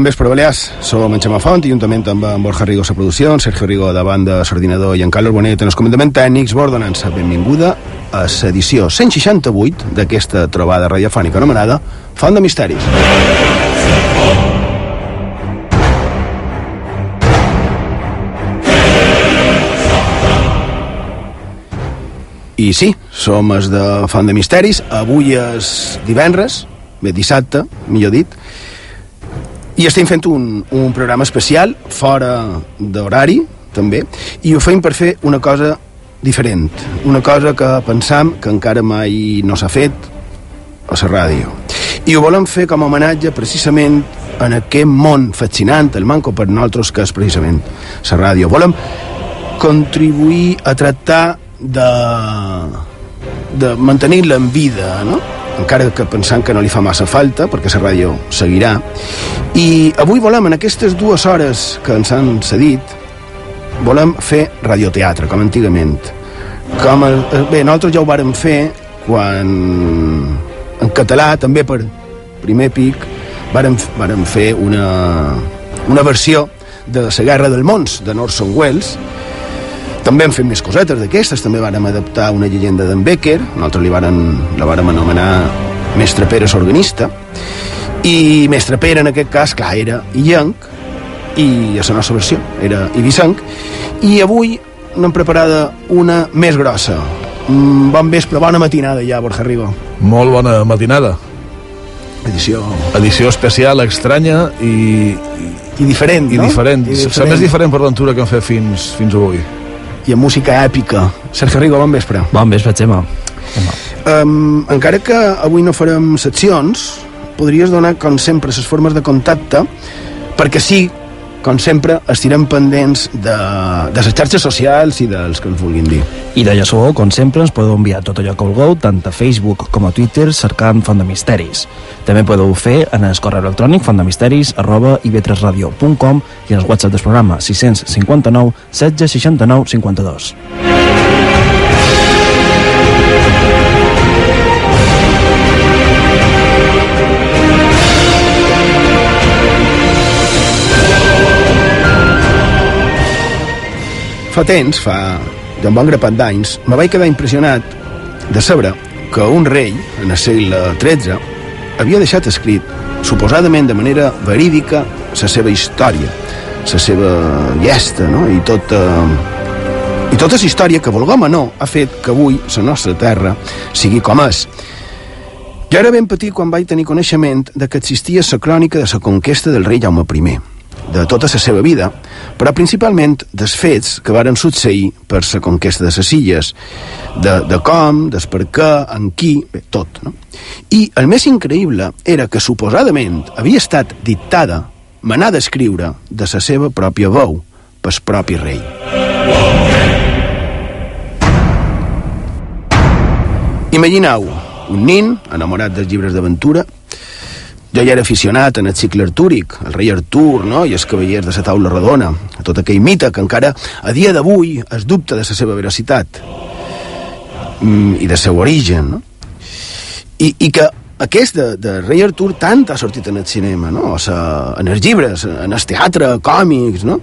Bon vespre, Balears. Som en Xema Font, i juntament amb en Borja Rigo a producció, Sergio Rigo de banda, l'ordinador i en Carlos Bonet en els comandaments tècnics, vos donant la benvinguda a l'edició 168 d'aquesta trobada radiofònica anomenada Font de Misteris. I sí, som els de Font de Misteris. Avui és divendres, bé, dissabte, millor dit, i estem fent un, un programa especial, fora d'horari, també, i ho fem per fer una cosa diferent, una cosa que pensam que encara mai no s'ha fet a la ràdio. I ho volem fer com a homenatge precisament en aquest món fascinant, el manco per nosaltres, que és precisament la ràdio. Volem contribuir a tractar de, de mantenir-la en vida, no? Encara que pensant que no li fa massa falta, perquè la ràdio seguirà. I avui volem, en aquestes dues hores que ens han cedit, volem fer radioteatre, com antigament. Com el, bé, nosaltres ja ho vàrem fer quan en català, també per primer pic, vàrem, vàrem fer una, una versió de la Guerra del Mons, de Orson Welles, també hem fet més cosetes d'aquestes, també vàrem adaptar una llegenda d'en Becker, nosaltres li vàrem, la vàrem anomenar Mestre Pere s'organista, i Mestre Pere en aquest cas, clar, era Illenc, i a la nostra versió era Ibisanc, i avui n'hem preparada una més grossa. Mm, bon vespre, bona matinada ja, Borja Rigo. Molt bona matinada. Edició... Edició especial, estranya i... I diferent, I no? diferent. I diferent. La més diferent per l'aventura que hem fet fins, fins avui i amb música èpica. Sergio Rigo, bon vespre. Bon vespre, Xema. Um, encara que avui no farem seccions, podries donar, com sempre, les formes de contacte, perquè sí, com sempre, estirem pendents de, de les xarxes socials i dels que ens vulguin dir. I de Llaçó, com sempre, ens podeu enviar tot allò que vulgueu, tant a Facebook com a Twitter, cercant Font de Misteris. També podeu fer en el correu electrònic fontdemisteris arroba ivetresradio.com i en el WhatsApp del programa 659 16 69 52. Fa temps, fa ja un bon grapat d'anys, me vaig quedar impressionat de saber que un rei, en el segle XIII, havia deixat escrit, suposadament de manera verídica, la seva història, la seva llesta, no? I tota, i tota la història que, volguem o no, ha fet que avui la nostra terra sigui com és. Jo era ben petit quan vaig tenir coneixement de que existia la crònica de la conquesta del rei Jaume I, de tota la seva vida, però principalment dels fets que varen succeir per la conquesta de les illes, de, de com, des per què, en qui, bé, tot. No? I el més increïble era que suposadament havia estat dictada, manada d'escriure de la seva pròpia veu, pel propi rei. Imagineu un nin enamorat dels llibres d'aventura jo ja era aficionat en el cicle artúric, el rei Artur, no?, i els cavallers de la taula rodona, a tot aquell mite que encara a dia d'avui es dubta de la seva veracitat mm, i de seu origen, no? I, i que aquest de, de rei Artur tant ha sortit en el cinema, no? O sa, en els llibres, en el teatre, còmics, no?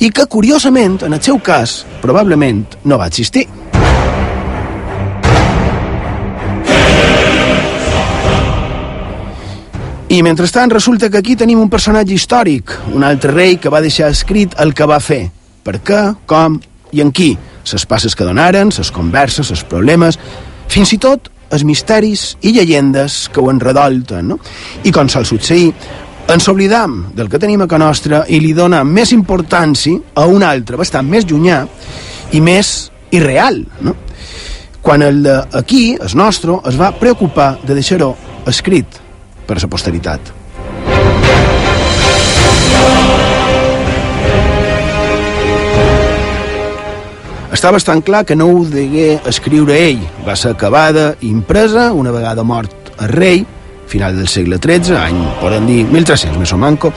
I que, curiosament, en el seu cas, probablement no va existir. I mentrestant resulta que aquí tenim un personatge històric, un altre rei que va deixar escrit el que va fer, per què, com i en qui, ses passes que donaren, ses converses, ses problemes, fins i tot els misteris i llegendes que ho enredolten, no? I com sol succeir, ens oblidam del que tenim a ca nostra i li dona més importància a un altre bastant més llunyà i més irreal, no? Quan el d'aquí, el nostre, es va preocupar de deixar-ho escrit per la posteritat. Està bastant clar que no ho degué escriure ell. Va ser acabada i impresa una vegada mort el rei, final del segle XIII, any, podem dir, 1300, més o manco,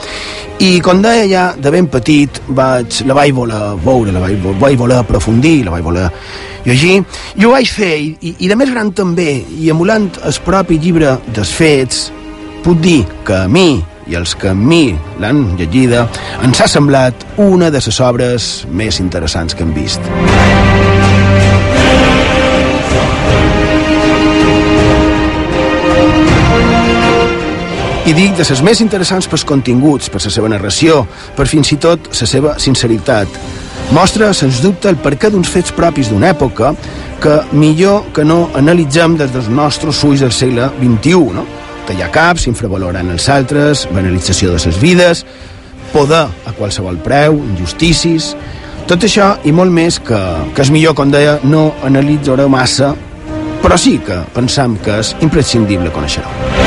i com deia ja, de ben petit, vaig, la vaig voler veure, la vaig, vaig voler aprofundir, la vaig voler llegir, i ho vaig fer, i, i de més gran també, i emulant el propi llibre dels fets, puc dir que a mi i els que a mi l'han llegida ens ha semblat una de les obres més interessants que hem vist. I dic de les més interessants pels continguts, per la seva narració, per fins i tot la seva sinceritat. Mostra, sens dubte, el perquè d'uns fets propis d'una època que millor que no analitzem des dels nostres ulls del segle XXI, no? Tallar caps, infravalorant els altres, banalització de les vides, poder a qualsevol preu, injustícies... Tot això i molt més que, que és millor, com deia, no analitzar massa, però sí que pensam que és imprescindible conèixer-ho.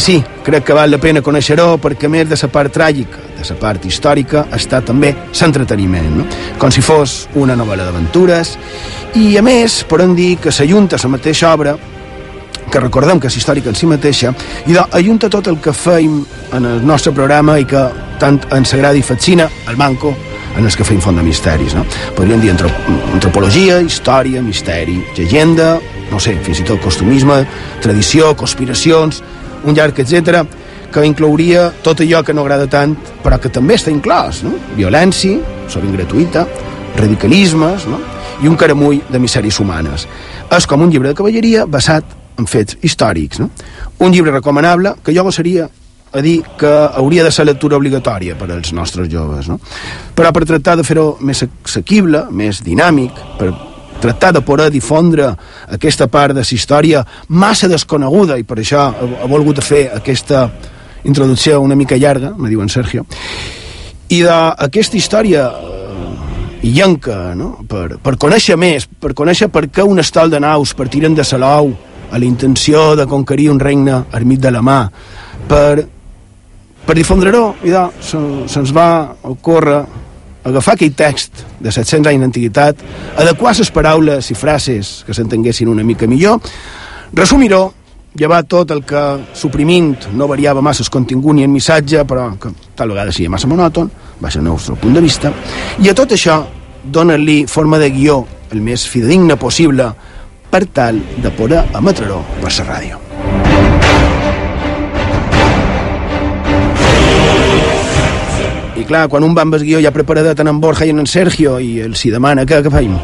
Sí, crec que val la pena conèixer-ho perquè a més de la part tràgica, de la part històrica, està també l'entreteniment, no? com si fos una novel·la d'aventures, i a més podem dir que s'ajunta la mateixa obra que recordem que és històrica en si mateixa, i doncs ajunta tot el que feim en el nostre programa i que tant ens agrada i fascina, el Manco, en els que feim font de misteris. No? Podríem dir antropologia, història, misteri, llegenda, no sé, fins i tot costumisme, tradició, conspiracions, un llarg, etc que inclouria tot allò que no agrada tant, però que també està inclòs, no? Violència, sovint gratuïta, radicalismes, no? i un caramull de misèries humanes. És com un llibre de cavalleria basat en fets històrics. No? Un llibre recomanable que jo seria a dir que hauria de ser lectura obligatòria per als nostres joves. No? Però per tractar de fer-ho més assequible, més dinàmic, per tractar de poder difondre aquesta part de la història massa desconeguda i per això ha volgut fer aquesta introducció una mica llarga, me diu en Sergio, i d'aquesta història illenca, no? per, per conèixer més, per conèixer per què un estol de naus partiren de Salou a la intenció de conquerir un regne ermit de la mà, per, per difondre-ho, i se'ns se va ocórrer agafar aquell text de 700 anys d'antiguitat, adequar les paraules i frases que s'entenguessin una mica millor, resumir-ho, llevar tot el que suprimint no variava massa el contingut ni el missatge, però que tal vegada sigui massa monòton, va ser el nostre punt de vista, i a tot això donar-li forma de guió el més fidedigne possible per tal de poder emetre-ho per la ràdio. I clar, quan un va amb el guió ja preparat tant en Borja i en Sergio i el si demana què, què feim?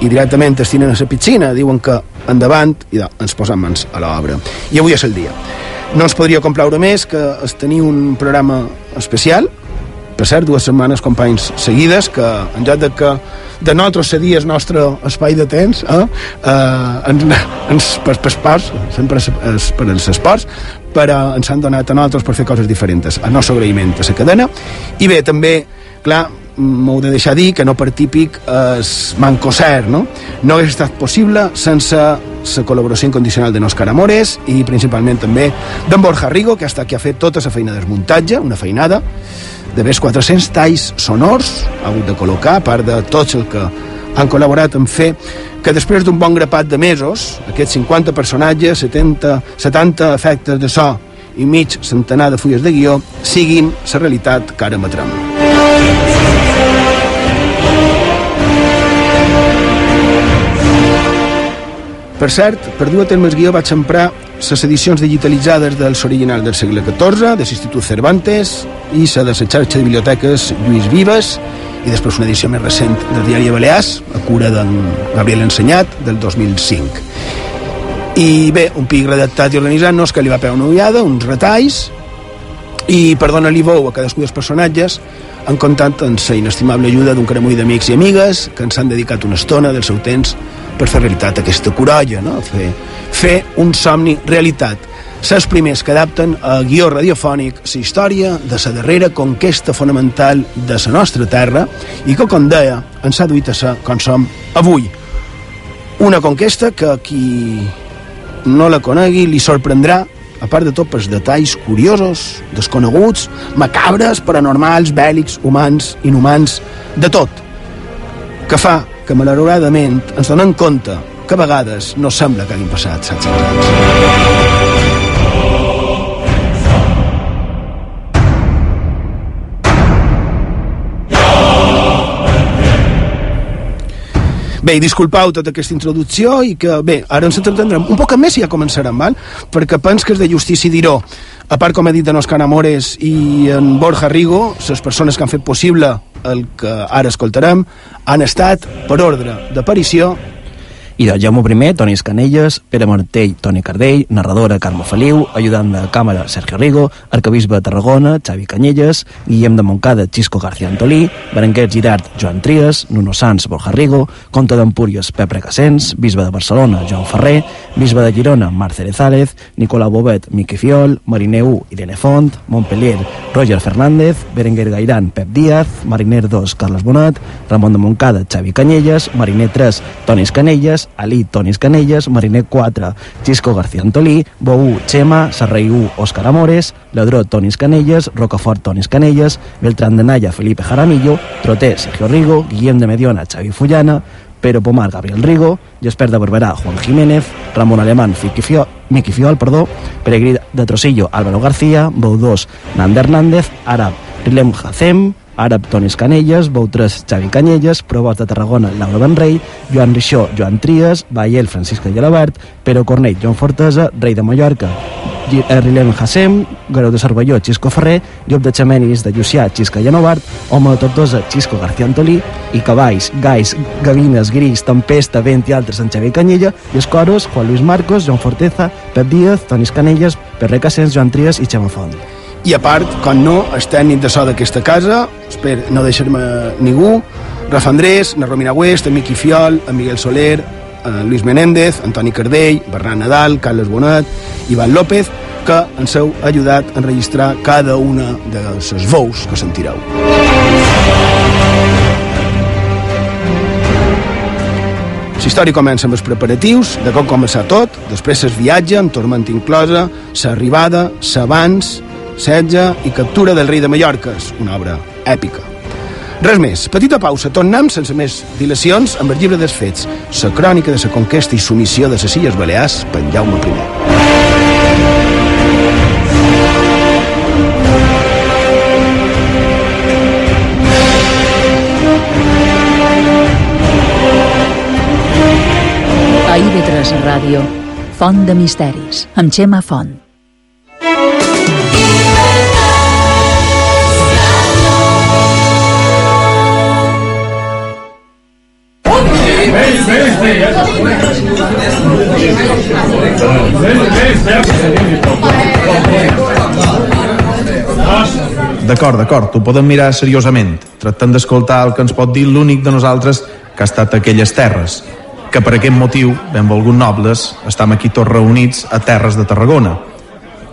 I directament es tiren a la piscina, diuen que endavant i da, ens posem mans a l'obra. I avui és el dia. No ens podria complaure més que es tenir un programa especial, per cert, dues setmanes, companys, seguides, que en lloc de que de nosaltres cedir el nostre espai de temps eh, eh, ens, ens, per, per esports, sempre es, per als esports, però ens han donat a nosaltres per fer coses diferents. El nostre agraïment a la cadena. I bé, també, clar, m'ho de deixar dir que no per típic es manco cert, no? No hauria estat possible sense la col·laboració incondicional de Òscar Amores i principalment també d'en Borja Rigo, que ha estat qui ha fet tota la feina de desmuntatge, una feinada, de més 400 talls sonors ha hagut de col·locar, a part de tots el que han col·laborat en fer que després d'un bon grapat de mesos, aquests 50 personatges, 70, 70 efectes de so i mig centenar de fulles de guió, siguin la realitat que ara emetrem. Per cert, per dur a terme el guió vaig emprar les edicions digitalitzades dels originals del segle XIV, de l'Institut Cervantes i la de la xarxa de biblioteques Lluís Vives i després una edició més recent del diari Balears, a cura d'en Gabriel Ensenyat, del 2005. I bé, un pic redactat i organitzant-nos que li va pegar una ullada, uns retalls, i per donar-li veu a cadascú dels personatges han comptat amb la inestimable ajuda d'un caramull d'amics i amigues que ens han dedicat una estona del seu temps per fer realitat aquesta corolla, no? fer, fer un somni realitat. Ses primers que adapten a guió radiofònic la història de la darrera conquesta fonamental de la nostra terra i que, com deia, ens ha duit a ser com som avui. Una conquesta que qui no la conegui li sorprendrà a part de tot pels detalls curiosos, desconeguts, macabres, paranormals, bèl·lics, humans, inhumans, de tot, que fa que malauradament ens donem compte que a vegades no sembla que hagin passat 700 anys. Bé, disculpau tota aquesta introducció i que, bé, ara ens entretendrem un poc més i ja començarem, val? perquè pens que és de justícia dir-ho. A part, com he dit, en Oscar Amores i en Borja Rigo, les persones que han fet possible el que ara escoltarem, han estat, per ordre d'aparició, i de Jaume I, Toni Escanelles, Pere Martell, Toni Cardell, narradora Carme Feliu, ajudant de càmera Sergio Rigo, arcabisbe de Tarragona, Xavi Canyelles, Guillem de Montcada, Xisco García Antolí, Berenguer Girard, Joan Trias, Nuno Sanz, Borja Rigo, Comte d'Empúries, Pep Recassens, bisbe de Barcelona, Joan Ferrer, bisbe de Girona, Marc Cerezález, Nicolau Bobet, Miqui Fiol, Mariner 1, Irene Font, Montpellier, Roger Fernández, Berenguer Gairán, Pep Díaz, Mariner 2, Carles Bonat, Ramon de Montcada, Xavi Canyelles, Mariner 3, Toni Canelles, Canelles, Ali Tonis Canelles, Mariner 4, Xisco García Antolí, Bo 1, Xema, Serrei 1, Òscar Amores, Ladró Tonis Canelles, Rocafort Tonis Canelles, Beltrán de Naya, Felipe Jaramillo, Troté, Sergio Rigo, Guillem de Mediona, Xavi Fullana, Pero Pomar, Gabriel Rigo, Jesper de Juan Jiménez, Ramon Alemán, Fiqui Fiol, Miqui Fiol, perdó, Peregrí de Trosillo, Álvaro García, Bou 2, Nanda Hernández, Arab, Rilem Hacem, Àrab Tonis Canelles, Bou 3 Xavi Canyelles, Provos de Tarragona Laura Benrei, Joan Rixó Joan Trias, Bael Francisca Gelabert, Pero Cornell Joan Fortesa, Rei de Mallorca Rilem Hassem, Garau de Cervelló Xisco Ferrer, Llop de Xamenis de Llucià Xisca Llanovart, Home de Tortosa Xisco García Antolí i Cavalls, Gais, Gavines, Gris, Tempesta, Vent i altres en Xavi Canyella i els coros Juan Luis Marcos, Joan Forteza, Pep Díaz, Tonis Canelles, Perre Cassens, Joan Trias i Xema Font i a part, com no, el tècnic de so d'aquesta casa, espero no deixar-me ningú, Rafa Andrés, na Romina West, en Miqui Fiol, en Miguel Soler, en Luis Menéndez, Antoni Cardell, Bernat Nadal, Carles Bonet, Ivan López, que ens heu ajudat a enregistrar cada una de les veus que sentireu. La història comença amb els preparatius, de com començar tot, després es viatge amb tormenta inclosa, s'arribada, s'abans, setge i captura del rei de Mallorca, una obra èpica. Res més, petita pausa, tornem sense més dilacions amb el llibre dels fets, la crònica de la conquesta i submissió de les Illes Balears per Jaume I. A IB3 Ràdio, Font de Misteris, amb Xema Font. D'acord, d'acord, ho podem mirar seriosament, tractant d'escoltar el que ens pot dir l'únic de nosaltres que ha estat a aquelles terres, que per aquest motiu, benvolguts nobles, estem aquí tots reunits a terres de Tarragona.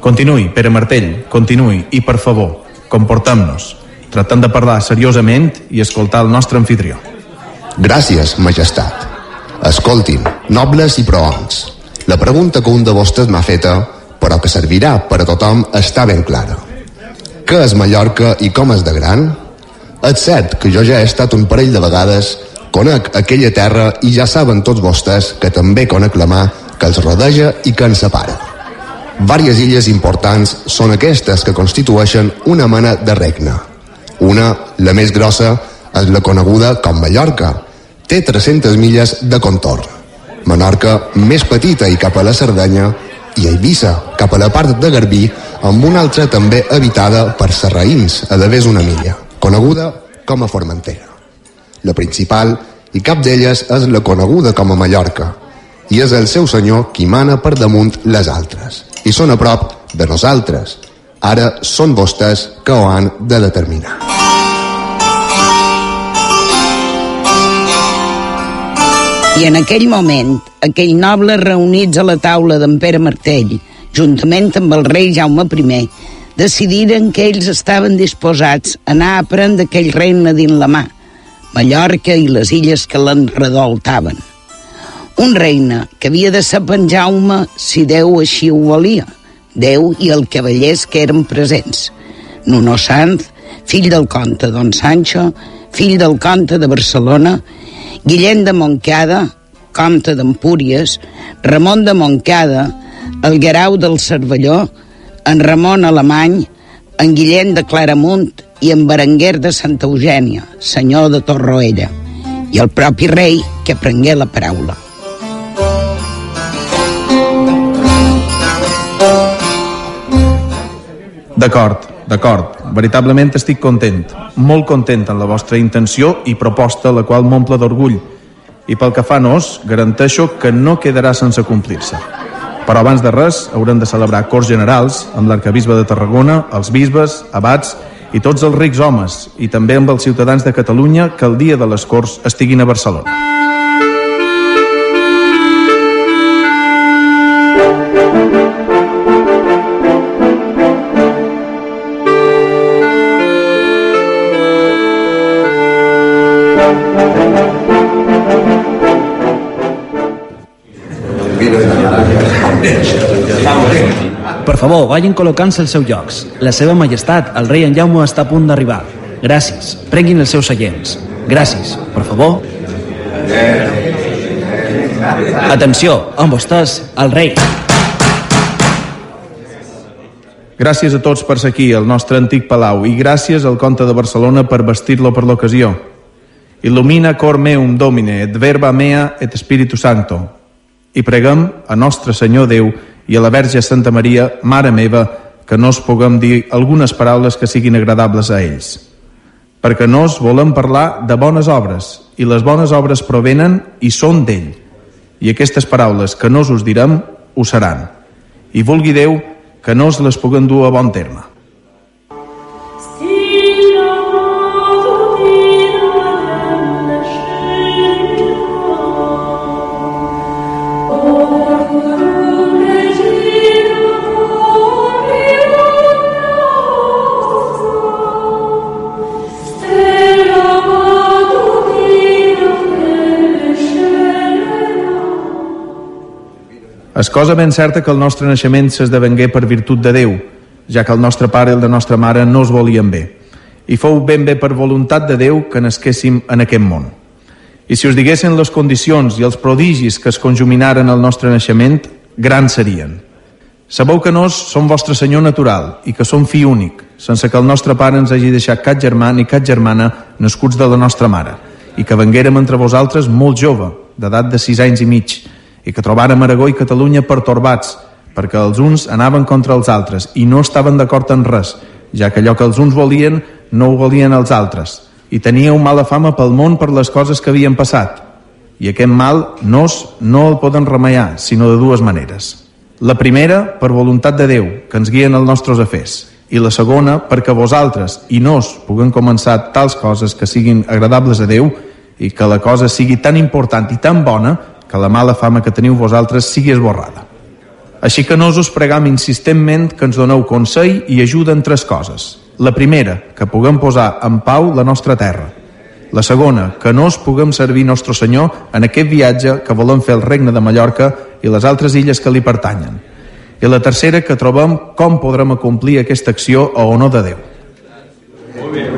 Continuï, Pere Martell, continuï, i per favor, comportem-nos, tractant de parlar seriosament i escoltar el nostre anfitrió. Gràcies, majestat. Escoltin, nobles i proons, la pregunta que un de vostès m'ha feta, però que servirà per a tothom, està ben clara. Què és Mallorca i com és de gran? És cert que jo ja he estat un parell de vegades, conec aquella terra i ja saben tots vostès que també conec la mà que els rodeja i que ens separa. Vàries illes importants són aquestes que constitueixen una mena de regne. Una, la més grossa, és la coneguda com Mallorca, té 300 milles de contorn. Menorca, més petita i cap a la Cerdanya, i Eivissa, cap a la part de Garbí, amb una altra també habitada per serraïns a d'avés una milla, coneguda com a Formentera. La principal, i cap d'elles és la coneguda com a Mallorca, i és el seu senyor qui mana per damunt les altres, i són a prop de nosaltres. Ara són vostès que ho han de determinar. I en aquell moment, aquell noble reunits a la taula d'en Pere Martell, juntament amb el rei Jaume I, decidiren que ells estaven disposats a anar a prendre aquell regne dins la mà, Mallorca i les illes que l'enredoltaven. Un regne que havia de ser en Jaume si Déu així ho volia, Déu i el cavallers que eren presents. Nuno Sanz, fill del comte Don Sancho, fill del comte de Barcelona Guillem de Montcada, comte d'Empúries, Ramon de Montcada, el Guerau del Cervelló, en Ramon Alemany, en Guillem de Claramunt i en Berenguer de Santa Eugènia, senyor de Torroella. i el propi rei que prengué la paraula. D'acord, d'acord. Veritablement estic content, molt content en la vostra intenció i proposta, la qual m'omple d'orgull. I pel que fa a nos, garanteixo que no quedarà sense complir-se. Però abans de res, haurem de celebrar Corts Generals amb l'arcabisbe de Tarragona, els bisbes, abats i tots els rics homes, i també amb els ciutadans de Catalunya que el dia de les Corts estiguin a Barcelona. Favor, vagin col·locant-se als seus llocs. La seva majestat, el rei en Jaume, està a punt d'arribar. Gràcies. Prenguin els seus seients. Gràcies. Per favor. Atenció, amb vostès, el rei. Gràcies a tots per ser aquí, al nostre antic palau, i gràcies al comte de Barcelona per vestir-lo per l'ocasió. Il·lumina cor meum, Domine, et verba mea et Espíritu Santo. I preguem a Nostre Senyor Déu i a la Verge Santa Maria, Mare meva, que no us puguem dir algunes paraules que siguin agradables a ells. Perquè nos volem parlar de bones obres, i les bones obres provenen i són d'ell. I aquestes paraules que no us direm, ho seran. I vulgui Déu que no us les puguem dur a bon terme. És cosa ben certa que el nostre naixement s'esdevengué per virtut de Déu, ja que el nostre pare i el de nostra mare no es volien bé. I fou ben bé per voluntat de Déu que nasquéssim en aquest món. I si us diguessin les condicions i els prodigis que es conjuminaren al nostre naixement, grans serien. Sabeu que nos som vostre senyor natural i que som fill únic, sense que el nostre pare ens hagi deixat cap germà ni cap germana nascuts de la nostra mare, i que venguérem entre vosaltres molt jove, d'edat de sis anys i mig, i que trobàrem Aragó i Catalunya pertorbats, perquè els uns anaven contra els altres i no estaven d'acord en res, ja que allò que els uns volien no ho volien els altres, i tenia un mala fama pel món per les coses que havien passat. I aquest mal nos no el poden remeiar, sinó de dues maneres. La primera, per voluntat de Déu, que ens guien els nostres afers, i la segona, perquè vosaltres i nos puguem començar tals coses que siguin agradables a Déu i que la cosa sigui tan important i tan bona que la mala fama que teniu vosaltres sigui esborrada. Així que nos us pregam insistentment que ens doneu consell i ajuda en tres coses. La primera, que puguem posar en pau la nostra terra. La segona, que no us puguem servir nostre Senyor en aquest viatge que volem fer al regne de Mallorca i les altres illes que li pertanyen. I la tercera, que trobem com podrem acomplir aquesta acció a honor de Déu. Molt bé.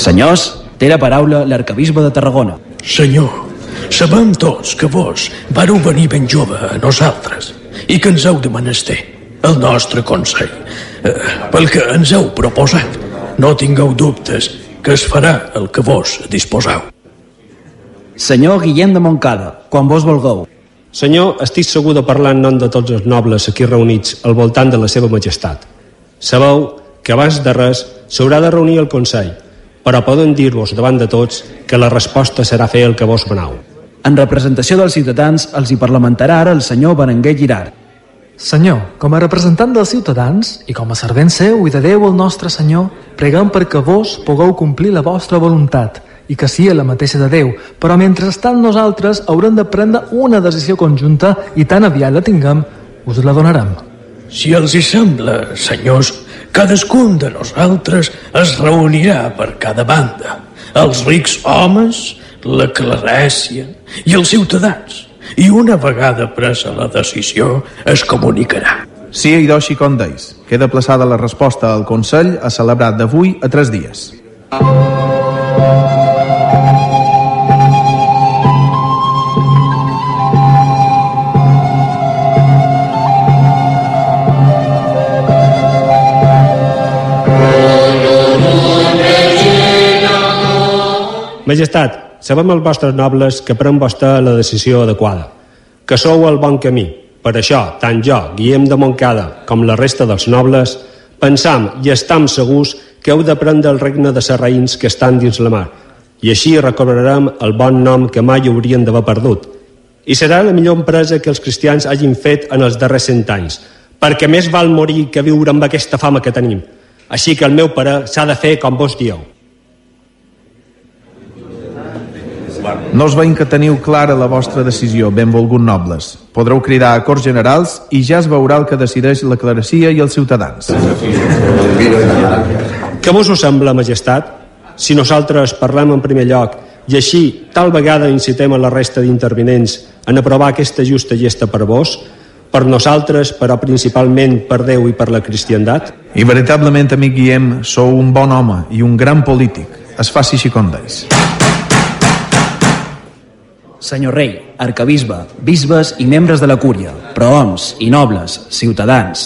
Senyors, té la paraula l'arcabisbe de Tarragona. Senyor, sabem tots que vos vareu venir ben jove a nosaltres i que ens heu de menester el nostre consell eh, pel que ens heu proposat. No tingueu dubtes que es farà el que vos disposeu. Senyor Guillem de Montcada, quan vos vulgueu. Senyor, estic segur de parlar en nom de tots els nobles aquí reunits al voltant de la seva majestat. Sabeu que abans de res s'haurà de reunir el Consell, però poden dir-vos davant de tots que la resposta serà fer el que vos manau. En representació dels ciutadans, els hi parlamentarà ara el senyor Berenguer Girard. Senyor, com a representant dels ciutadans i com a servent seu i de Déu el nostre Senyor, preguem perquè vos pugueu complir la vostra voluntat i que sigui la mateixa de Déu, però mentrestant nosaltres haurem de prendre una decisió conjunta i tan aviat la tinguem, us la donarem. Si els hi sembla, senyors, cadascun de nosaltres es reunirà per cada banda. Els rics homes, la clarècia i els ciutadans. I una vegada presa la decisió, es comunicarà. Sí, Hiroshi Condais. Queda plaçada la resposta al Consell a celebrar d'avui a tres dies. Majestat, sabem els vostres nobles que pren vostè la decisió adequada, que sou al bon camí. Per això, tant jo, Guillem de Montcada, com la resta dels nobles, pensam i estam segurs que heu de prendre el regne de serraïns que estan dins la mar, i així recobrarem el bon nom que mai haurien d'haver perdut. I serà la millor empresa que els cristians hagin fet en els darrers cent anys, perquè més val morir que viure amb aquesta fama que tenim. Així que el meu pare s'ha de fer com vos dieu. No us veiem que teniu clara la vostra decisió, benvolgut nobles. Podreu cridar a Corts Generals i ja es veurà el que decideix la clerecia i els ciutadans. Què vos ho sembla, majestat? Si nosaltres parlem en primer lloc i així tal vegada incitem a la resta d'intervinents en aprovar aquesta justa gesta per vos, per nosaltres, però principalment per Déu i per la cristiandat? I veritablement, amic Guillem, sou un bon home i un gran polític. Es faci així com deis. Senyor rei, arcabisbe, bisbes i membres de la cúria, prohoms i nobles, ciutadans,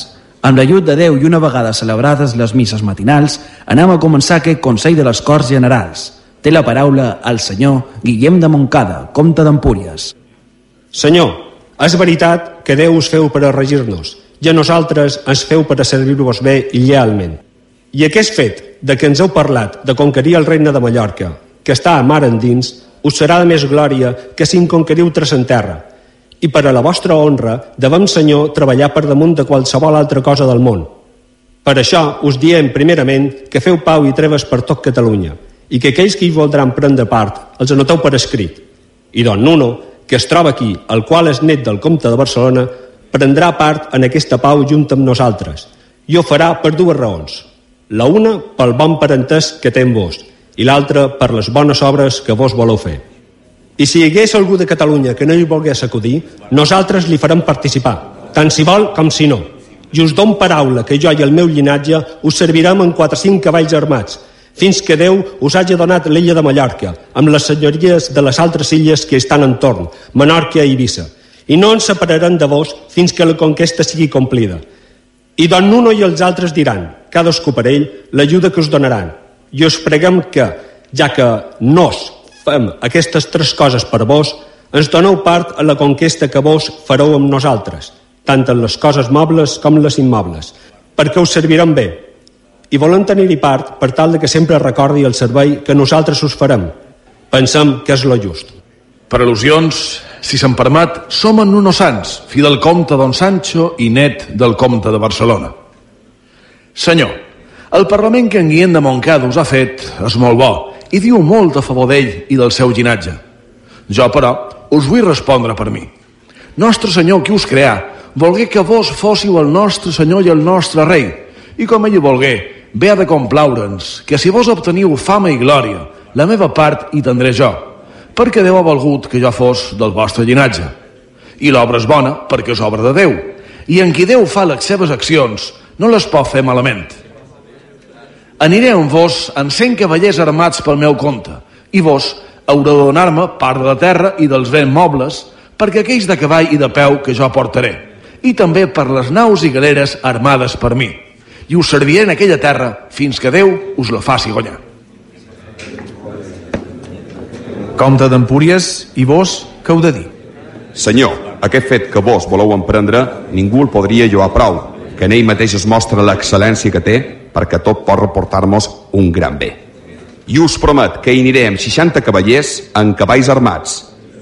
amb l'ajut de Déu i una vegada celebrades les misses matinals, anem a començar aquest Consell de les Corts Generals. Té la paraula el senyor Guillem de Montcada, comte d'Empúries. Senyor, és veritat que Déu us feu per a regir-nos i a nosaltres ens feu per a servir-vos bé i llealment. I aquest fet de que ens heu parlat de conquerir el regne de Mallorca, que està a mar endins, us serà de més glòria que si en conqueriu tres en terra. I per a la vostra honra devem, Senyor, treballar per damunt de qualsevol altra cosa del món. Per això us diem, primerament, que feu pau i treves per tot Catalunya i que aquells que hi voldran prendre part els anoteu per escrit. I don Nuno, que es troba aquí, el qual és net del comte de Barcelona, prendrà part en aquesta pau junt amb nosaltres i ho farà per dues raons. La una pel bon parentès que té amb vos i l'altra per les bones obres que vos voleu fer. I si hi hagués algú de Catalunya que no hi volgués acudir, nosaltres li farem participar, tant si vol com si no. I us dono paraula que jo i el meu llinatge us servirem en 4 5 cavalls armats, fins que Déu us hagi donat l'illa de Mallorca, amb les senyories de les altres illes que estan entorn, Menorca i Eivissa. I no ens separarem de vos fins que la conquesta sigui complida. I don Nuno i els altres diran, cadascú per ell, l'ajuda que us donaran. I us preguem que, ja que nos fem aquestes tres coses per vos, ens doneu part a la conquesta que vos fareu amb nosaltres, tant en les coses mobles com les immobles, perquè us serviran bé, i volem tenir-hi part per tal de que sempre recordi el servei que nosaltres us farem. Pensem que és lo just. Per al·lusions, si se'n permet, som en Nuno Sans, fill del comte Don Sancho i net del comte de Barcelona. Senyor, el Parlament que en Guillem de Montcada us ha fet és molt bo i diu molt a favor d'ell i del seu llinatge. Jo, però, us vull respondre per mi. Nostre Senyor, qui us creà, volgué que vos fóssiu el nostre Senyor i el nostre rei, i com ell volgué, ve ha de complaure'ns, que si vos obteniu fama i glòria, la meva part hi tindré jo, perquè Déu ha volgut que jo fos del vostre llinatge. I l'obra és bona perquè és obra de Déu, i en qui Déu fa les seves accions no les pot fer malament. Aniré amb vos en cent cavallers armats pel meu compte, i vos haureu de donar-me part de la terra i dels béns mobles perquè aquells de cavall i de peu que jo portaré, i també per les naus i galeres armades per mi i us serviré en aquella terra fins que Déu us la faci guanyar. Comte d'Empúries, i vos, què heu de dir? Senyor, aquest fet que vos voleu emprendre, ningú el podria lloar prou, que en ell mateix es mostra l'excel·lència que té perquè tot pot reportar-nos un gran bé. I us promet que hi aniré amb 60 cavallers en cavalls armats,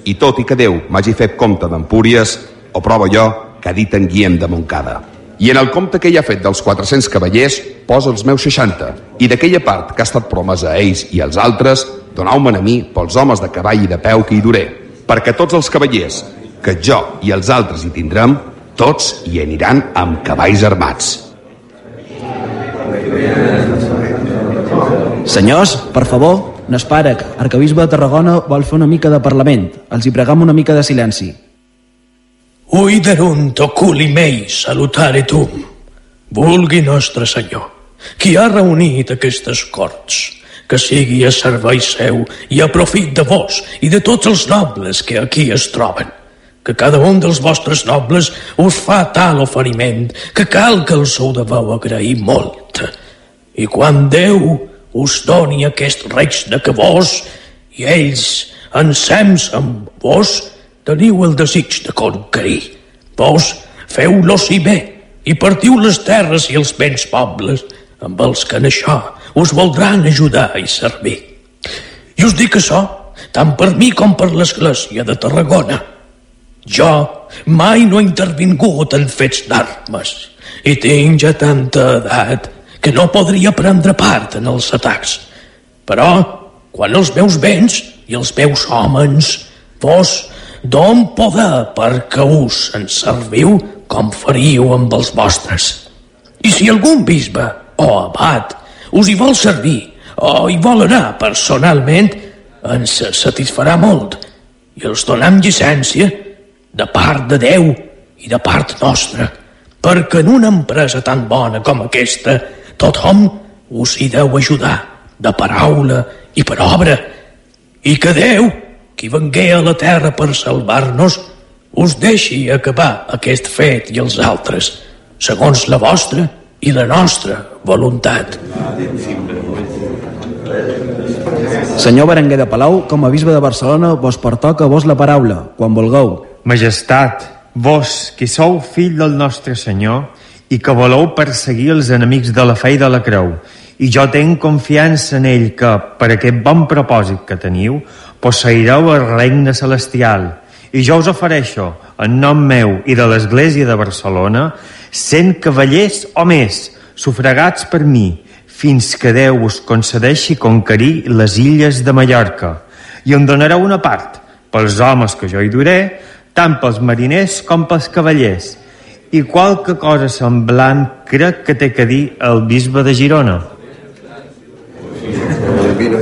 i tot i que Déu m'hagi fet compte d'Empúries, ho provo jo que ha dit en Guillem de Montcada. I en el compte que hi ha fet dels 400 cavallers, posa els meus 60, i d'aquella part que ha estat promesa a ells i als altres, donau-me'n a mi pels homes de cavall i de peu que hi duré, perquè tots els cavallers que jo i els altres hi tindrem, tots hi aniran amb cavalls armats. Senyors, per favor, que arcabisbe de Tarragona vol fer una mica de parlament. Els hi pregam una mica de silenci. Uiderunt oculi mei salutare tum. Vulgui nostre senyor, qui ha reunit aquestes corts, que sigui a servei seu i a profit de vos i de tots els nobles que aquí es troben. Que cada un dels vostres nobles us fa tal oferiment que cal que els ho deveu agrair molt. I quan Déu us doni aquest regne que vos i ells, ensems amb vos, teniu el desig de conquerir. Vos feu-los i bé i partiu les terres i els béns pobles amb els que en això us voldran ajudar i servir. I us dic això tant per mi com per l'Església de Tarragona. Jo mai no he intervingut en fets d'armes i tinc ja tanta edat que no podria prendre part en els atacs. Però, quan els meus béns i els meus homes vos don poder perquè us en serviu com faríeu amb els vostres. I si algun bisbe o abat us hi vol servir o hi vol anar personalment, ens satisfarà molt i els donem llicència de part de Déu i de part nostra, perquè en una empresa tan bona com aquesta tothom us hi deu ajudar, de paraula i per obra, i que Déu, qui vengué a la terra per salvar-nos, us deixi acabar aquest fet i els altres, segons la vostra i la nostra voluntat. Senyor Berenguer de Palau, com a bisbe de Barcelona, vos pertoca vos la paraula, quan vulgueu. Majestat, vos, que sou fill del nostre Senyor i que voleu perseguir els enemics de la fe i de la creu, i jo tenc confiança en ell que, per aquest bon propòsit que teniu, posseireu el regne celestial. I jo us ofereixo, en nom meu i de l'Església de Barcelona, cent cavallers o més, sufragats per mi, fins que Déu us concedeixi conquerir les illes de Mallorca. I em donareu una part, pels homes que jo hi duré, tant pels mariners com pels cavallers. I qualque cosa semblant crec que té que dir el bisbe de Girona.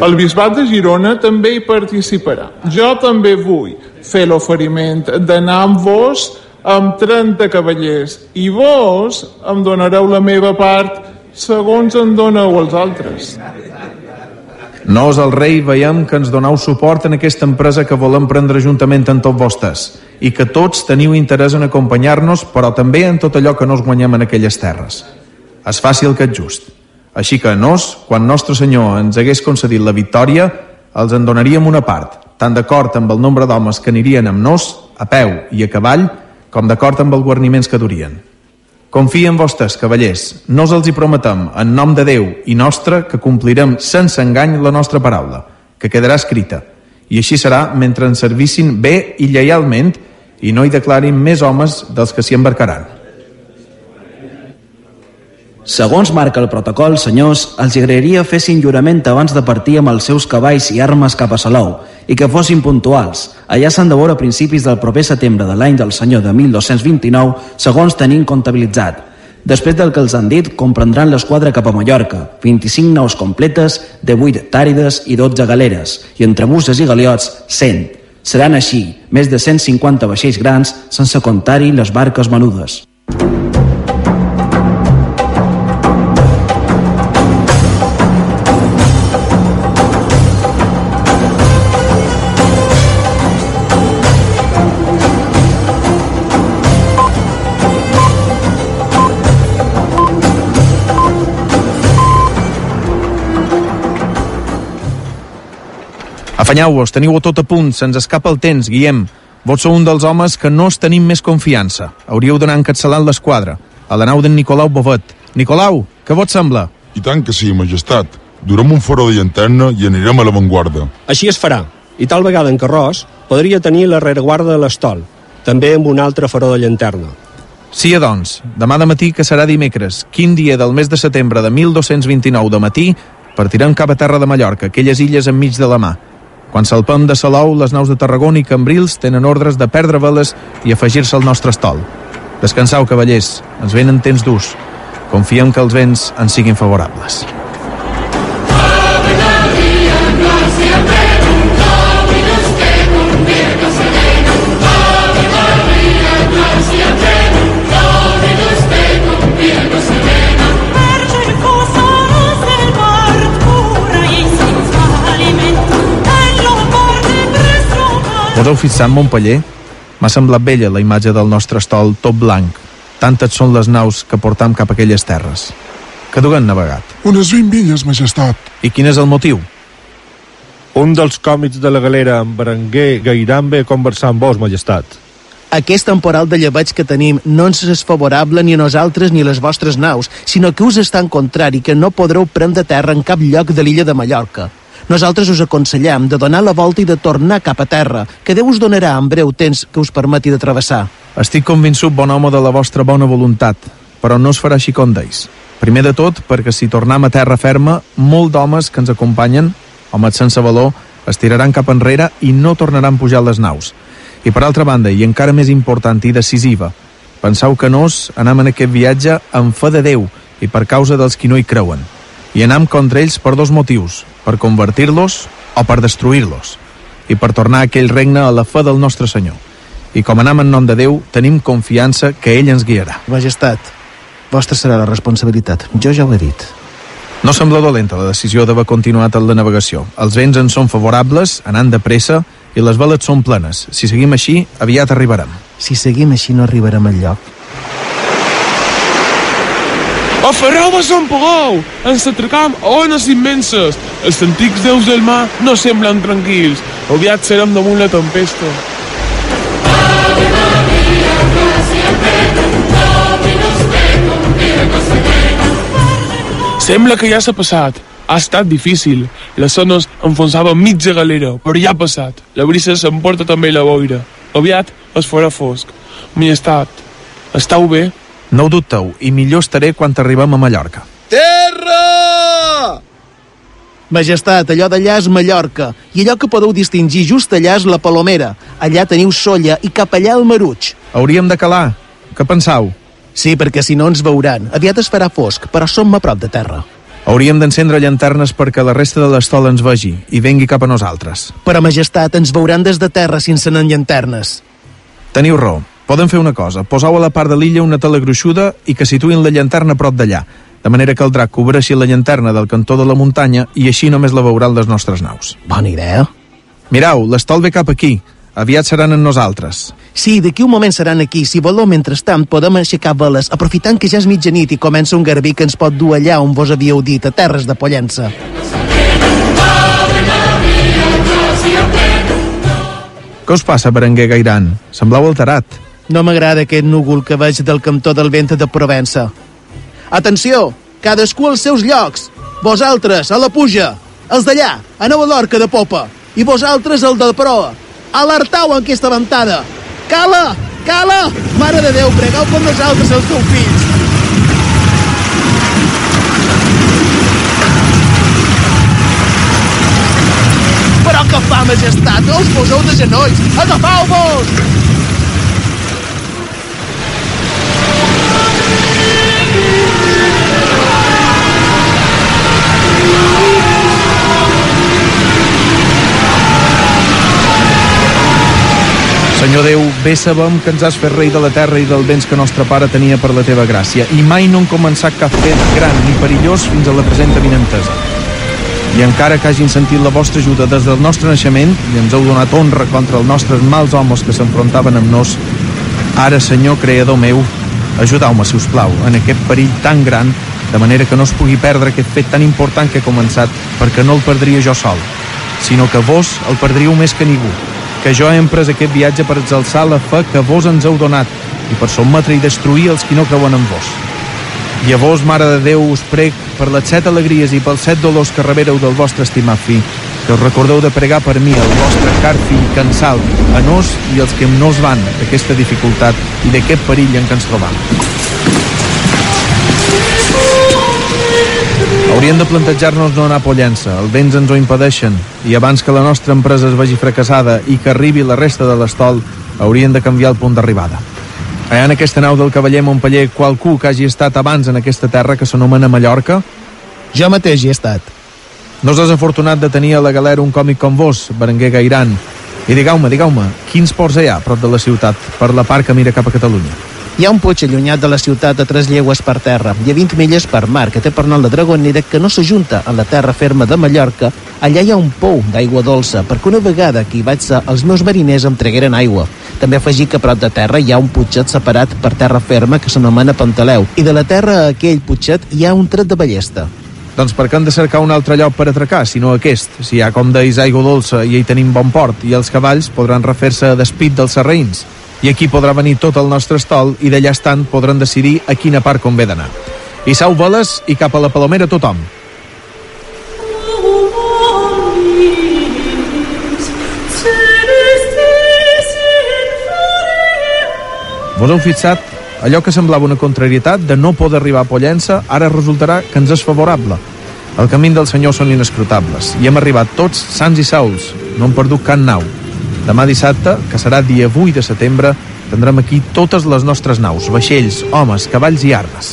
El bisbat de Girona també hi participarà. Jo també vull fer l'oferiment d'anar amb vos amb 30 cavallers i vos em donareu la meva part segons en doneu els altres. Nos, el rei, veiem que ens doneu suport en aquesta empresa que volem prendre juntament amb tots vostès i que tots teniu interès en acompanyar-nos, però també en tot allò que nos guanyem en aquelles terres. És fàcil que és just. Així que nos, quan nostre senyor ens hagués concedit la victòria, els en donaríem una part, tant d'acord amb el nombre d'homes que anirien amb nos, a peu i a cavall, com d'acord amb els guarniments que durien. Confia en vostès, cavallers. No els hi prometem, en nom de Déu i nostre, que complirem sense engany la nostra paraula, que quedarà escrita. I així serà mentre ens servissin bé i lleialment i no hi declarin més homes dels que s'hi embarcaran. Segons marca el protocol, senyors, els agradaria fessin jurament abans de partir amb els seus cavalls i armes cap a Salou i que fossin puntuals. Allà s'han de veure a principis del proper setembre de l'any del senyor de 1229, segons tenim comptabilitzat. Després del que els han dit, comprendran l'esquadra cap a Mallorca, 25 naus completes, de 8 tàrides i 12 galeres, i entre busses i galiots, 100. Seran així, més de 150 vaixells grans, sense comptar-hi les barques menudes. Afanyeu-vos, teniu-ho tot a punt, se'ns escapa el temps, Guillem. Vos sou un dels homes que no es tenim més confiança. Hauríeu d'anar encapçalant l'esquadra, a la nau d'en Nicolau Bovet. Nicolau, què vos sembla? I tant que sí, majestat. Durem un foro de llanterna i anirem a l'avantguarda. Així es farà. I tal vegada en Carròs podria tenir la rereguarda de l'estol, també amb un altre faró de llanterna. Sí, doncs, demà de matí, que serà dimecres, quin dia del mes de setembre de 1229 de matí, partirem cap a terra de Mallorca, aquelles illes enmig de la mà. Quan salpem de Salou, les naus de Tarragona i Cambrils tenen ordres de perdre veles i afegir-se al nostre estol. Descansau, cavallers, ens venen temps durs. Confiem que els vents ens siguin favorables. Us heu fixat, Montpeller? M'ha semblat bella la imatge del nostre estol tot blanc. Tantes són les naus que portam cap a aquelles terres. Que duguen navegat. Unes 20 milles, majestat. I quin és el motiu? Un dels còmics de la galera, en Berenguer Gairan, ve a conversar amb vos, majestat. Aquest temporal de lleveig que tenim no ens és favorable ni a nosaltres ni a les vostres naus, sinó que us està en contrari que no podreu prendre terra en cap lloc de l'illa de Mallorca. Nosaltres us aconsellem de donar la volta i de tornar cap a terra, que Déu us donarà en breu temps que us permeti de travessar. Estic convençut, bon home, de la vostra bona voluntat, però no es farà així com deis. Primer de tot, perquè si tornem a terra ferma, molt d'homes que ens acompanyen, homes sense valor, es tiraran cap enrere i no tornaran a pujar les naus. I per altra banda, i encara més important i decisiva, penseu que nos anem en aquest viatge en fe de Déu i per causa dels qui no hi creuen. I anem contra ells per dos motius, per convertir-los o per destruir-los, i per tornar aquell regne a la fe del nostre Senyor. I com anem en nom de Déu, tenim confiança que ell ens guiarà. Majestat, vostra serà la responsabilitat. Jo ja ho he dit. No sembla dolenta la decisió d'haver continuat en la navegació. Els vents ens són favorables, anant de pressa, i les veles són plenes. Si seguim així, aviat arribarem. Si seguim així no arribarem al lloc. Aferreu a Sant Pagou! Ens atracam a ones immenses. Els antics déus del mar no semblen tranquils. Aviat serem damunt la tempesta. Sembla que ja s'ha passat. Ha estat difícil. Les zones enfonsaven mitja galera, però ja ha passat. La brisa s'emporta també la boira. Aviat es farà fosc. Majestat, estàu bé? No ho dubteu, i millor estaré quan arribem a Mallorca. Terra! Majestat, allò d'allà és Mallorca, i allò que podeu distingir just allà és la Palomera. Allà teniu Solla i cap allà el Maruig. Hauríem de calar. Què pensau? Sí, perquè si no ens veuran. Aviat es farà fosc, però som a prop de terra. Hauríem d'encendre llanternes perquè la resta de l'estol ens vegi i vengui cap a nosaltres. Però, majestat, ens veuran des de terra sense anar en llanternes. Teniu raó. Podem fer una cosa. Poseu a la part de l'illa una tela gruixuda i que situïn la llanterna prop d'allà, de manera que el drac cobreixi la llanterna del cantó de la muntanya i així només la veuran les nostres naus. Bona idea. Mirau, l'estol ve cap aquí. Aviat seran en nosaltres. Sí, d'aquí un moment seran aquí. Si voleu, mentrestant, podem aixecar veles, aprofitant que ja és mitjanit i comença un garbí que ens pot dur allà on vos havíeu dit, a terres de Pollença. Què us passa, Berenguer Gairan? Sembleu alterat. No m'agrada aquest núvol que veig del cantó del vent de Provença. Atenció! Cadascú als seus llocs! Vosaltres, a la puja! Els d'allà, a Nova Lorca de popa! I vosaltres, el de proa! Alertau en aquesta ventada! Cala! Cala! Mare de Déu, pregau per nosaltres els teus fills! Però que fa, majestat? No us poseu de genolls! Agafau-vos! Senyor Déu, bé sabem que ens has fet rei de la terra i del béns que nostre pare tenia per la teva gràcia, i mai no hem començat cap fet gran ni perillós fins a la present avinentesa. I encara que hagin sentit la vostra ajuda des del nostre naixement i ens heu donat honra contra els nostres mals homes que s'enfrontaven amb nos, ara, Senyor, creador meu, ajudeu-me, si us plau, en aquest perill tan gran, de manera que no es pugui perdre aquest fet tan important que he començat, perquè no el perdria jo sol, sinó que vos el perdríeu més que ningú, que jo he emprès aquest viatge per exalçar la fe que vos ens heu donat i per sotmetre i destruir els qui no creuen en vos. I a vos, Mare de Déu, us prec per les set alegries i pels set dolors que rebereu del vostre estimat fill, que us recordeu de pregar per mi, el vostre car fill, salvi, a nos i els que no us van d'aquesta dificultat i d'aquest perill en què ens trobam. Hauríem de plantejar-nos no anar a Pollença, els vents ens ho impedeixen, i abans que la nostra empresa es vegi fracassada i que arribi la resta de l'estol, hauríem de canviar el punt d'arribada. Allà en aquesta nau del cavaller Montpeller, qualcú que hagi estat abans en aquesta terra que s'anomena Mallorca? Jo mateix hi he estat. No és desafortunat de tenir a la galera un còmic com vos, Berenguer Gairan. I digueu-me, digueu-me, quins ports hi ha a prop de la ciutat, per la part que mira cap a Catalunya? Hi ha un puig allunyat de la ciutat a tres llegües per terra i a 20 milles per mar que té per nom la Dragonera que no s'ajunta a la terra ferma de Mallorca. Allà hi ha un pou d'aigua dolça perquè una vegada que hi vaig ser els meus mariners em tragueren aigua. També afegir que a prop de terra hi ha un putxet separat per terra ferma que s'anomena Pantaleu i de la terra a aquell putxet hi ha un tret de ballesta. Doncs per què hem de cercar un altre lloc per atracar, si no aquest? Si hi ha, com deis, aigua dolça i hi tenim bon port, i els cavalls podran refer-se despit dels serraïns. I aquí podrà venir tot el nostre estol i d'allà estant podran decidir a quina part convé d'anar. I sau veles i cap a la Palomera tothom. Vos heu fixat? Allò que semblava una contrarietat de no poder arribar a Pollença ara resultarà que ens és favorable. El camí del Senyor són inescrutables i hem arribat tots sants i sauls. No hem perdut cap nau. Demà dissabte, que serà dia 8 de setembre, tindrem aquí totes les nostres naus, vaixells, homes, cavalls i armes.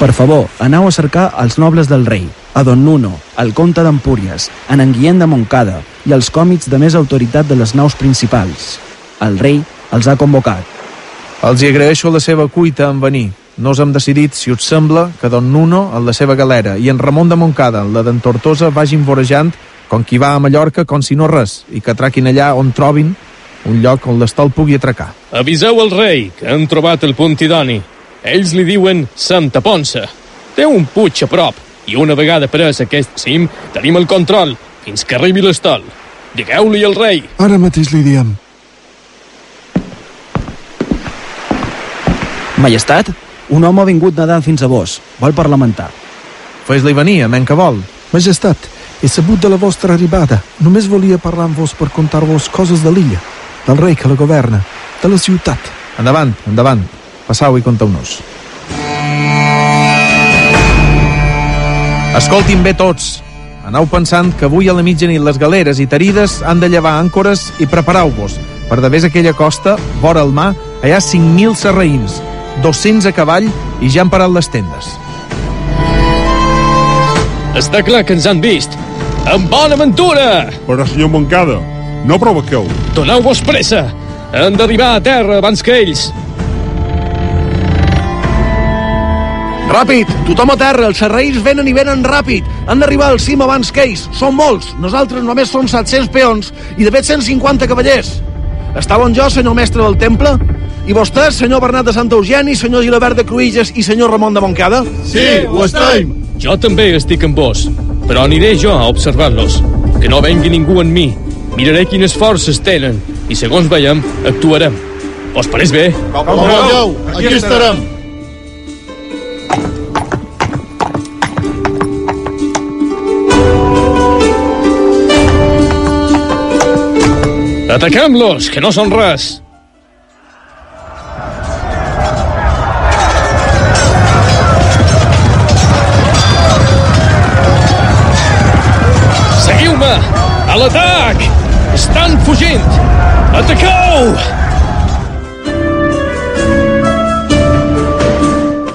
Per favor, aneu a cercar els nobles del rei, a Don Nuno, el comte d'Empúries, en en Guillem de Montcada i els còmits de més autoritat de les naus principals. El rei els ha convocat. Els hi agraeixo la seva cuita en venir. Nos hem decidit, si us sembla, que Don Nuno, en la seva galera, i en Ramon de Montcada, en la d'en Tortosa, vagin vorejant com qui va a Mallorca com si no res, i que atraquin allà on trobin un lloc on l'estol pugui atracar. Aviseu el rei que han trobat el punt idoni. Ells li diuen Santa Ponsa. Té un puig a prop i una vegada pres aquest cim tenim el control fins que arribi l'estol. Digueu-li al rei. Ara mateix li diem. Majestat, un home ha vingut nedant fins a vos. Vol parlamentar. Fes-li venir, amén que vol. Majestat, he sabut de la vostra arribada. Només volia parlar amb vos per contar-vos coses de l'illa, del rei que la governa, de la ciutat. Endavant, endavant. Passau i conteu-nos. Escoltin bé tots. Anau pensant que avui a la mitjanit les galeres i tarides han de llevar àncores i preparau-vos. Per davés aquella costa, vora el mar, hi ha 5.000 serraïns, 200 a cavall i ja han parat les tendes. Està clar que ens han vist. Amb bona aventura! Però, senyor Moncada, no provoqueu. Doneu-vos pressa! Han d'arribar a terra abans que ells. Ràpid! Tothom a terra! Els serraïns venen i venen ràpid! Han d'arribar al cim abans que ells! Són molts! Nosaltres només som 700 peons i de fet 150 cavallers! Estava on jo, senyor mestre del temple? I vostès, senyor Bernat de Santa Eugeni, senyor Gilabert de Cruïlles i senyor Ramon de Montcada? Sí, ho estem! Jo també estic amb vos, però aniré jo a observar-los. Que no vengui ningú en mi. Miraré quines forces tenen i segons veiem, actuarem. Us pareix bé? Com vulgueu, aquí estarem. Ataquem-los, que no són res! A l'atac! Estan fugint! Ataqueu!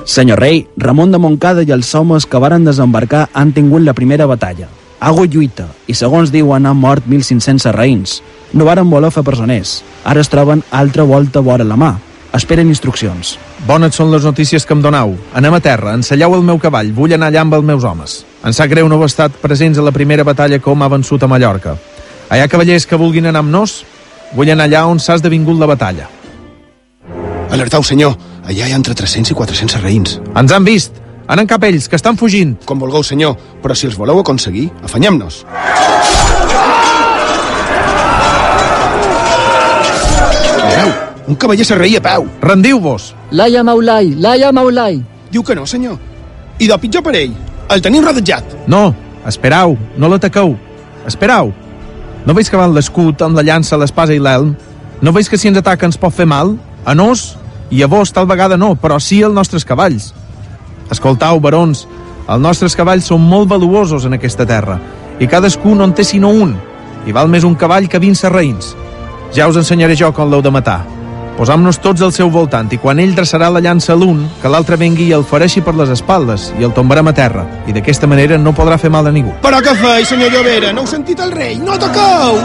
Senyor rei, Ramon de Montcada i els homes que varen desembarcar han tingut la primera batalla. Hagut lluita, i segons diuen han mort 1.500 serraïns. No varen voler fer presoners. Ara es troben altra volta vora la mà. Esperen instruccions. Bones són les notícies que em donau. Anem a terra, enselleu el meu cavall, vull anar allà amb els meus homes. Em sap greu no haver estat presents a la primera batalla com ha vençut a Mallorca. Hi ha cavallers que vulguin anar amb nos? Vull anar allà on s'ha esdevingut la batalla. Alertau, senyor. Allà hi ha entre 300 i 400 serraïns. Ens han vist! Anen cap ells, que estan fugint. Com vulgueu, senyor, però si els voleu aconseguir, afanyem-nos. Un cavaller serraí a peu. Rendiu-vos! Laia Maulai, Laia Maulai. Diu que no, senyor. I de pitjor per ell. El tenim rodejat. No, esperau, no l'ataqueu. Esperau. No veus que van l'escut, amb la llança, l'espasa i l'elm? No veus que si ens ataca ens pot fer mal? A nos? I a vos tal vegada no, però sí als nostres cavalls. Escoltau, barons, els nostres cavalls són molt valuosos en aquesta terra, i cadascú no en té sinó un, i val més un cavall que 20 serraïns. Ja us ensenyaré jo com l'heu de matar. Posam-nos tots al seu voltant, i quan ell dreçarà la llança a l'un, que l'altre vengui i el fareixi per les espaldes, i el tombarem a terra, i d'aquesta manera no podrà fer mal a ningú. Però què feis, senyor Llovera? No heu sentit el rei? No toqueu!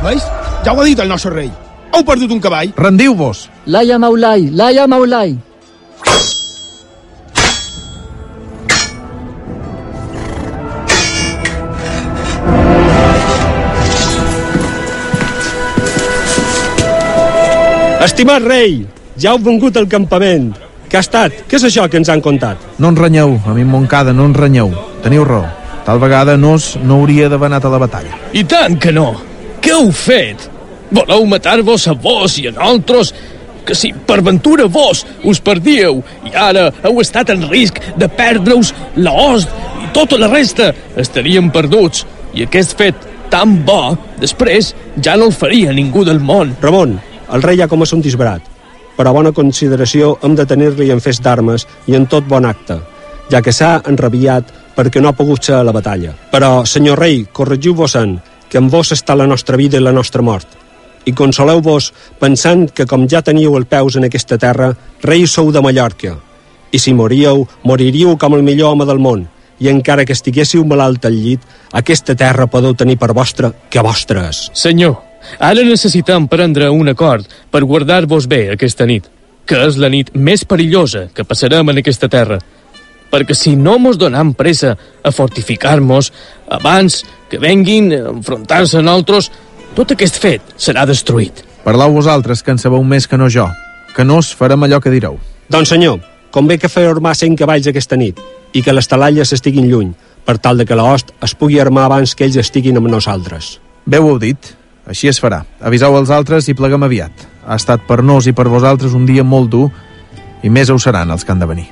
Veus? Ja ho ha dit el nostre rei. Heu perdut un cavall. Rendiu-vos. Laia Maulai, Laia Maulai. Estimat rei, ja heu vengut al campament. Què ha estat? Què és això que ens han contat? No ens renyeu, a mi Montcada, no ens renyeu. Teniu raó. Tal vegada Nos no hauria d'haver anat a la batalla. I tant que no. Què heu fet? Voleu matar-vos a vos i a nosaltres? Que si per ventura vos us perdíeu i ara heu estat en risc de perdre-us l'host i tota la resta, estaríem perduts. I aquest fet tan bo, després ja no el faria ningú del món. Ramon, el rei ja com a un disbarat. Per a bona consideració hem de tenir-li en fes d'armes i en tot bon acte, ja que s'ha enrabiat perquè no ha pogut ser a la batalla. Però, senyor rei, corregiu-vos-en, que en vos està la nostra vida i la nostra mort. I consoleu-vos pensant que com ja teníeu el peus en aquesta terra, rei sou de Mallorca. I si moríeu, moriríeu com el millor home del món. I encara que estiguéssiu malalt al llit, aquesta terra podeu tenir per vostra que vostra és. Senyor, ara necessitem prendre un acord per guardar-vos bé aquesta nit, que és la nit més perillosa que passarem en aquesta terra. Perquè si no mos donam pressa a fortificar-nos abans que venguin a enfrontar-se a nosaltres, tot aquest fet serà destruït. Parlau vosaltres, que en sabeu més que no jo. Que no us farem allò que direu. Doncs senyor, convé que feu armar 100 cavalls aquesta nit i que les talalles estiguin lluny, per tal de que l'host es pugui armar abans que ells estiguin amb nosaltres. Bé ho heu dit. Així es farà. Aviseu els altres i pleguem aviat. Ha estat per nos i per vosaltres un dia molt dur i més ho seran els que han de venir.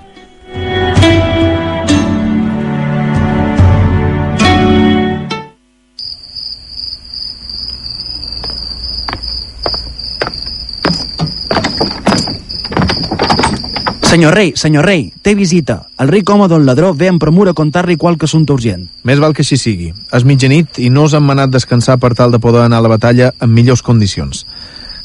Senyor rei, senyor rei, té visita. El rei home del ladró ve en premura a contar-li qualque assumpte urgent. Més val que així sigui. És mitjanit i no us han manat descansar per tal de poder anar a la batalla en millors condicions.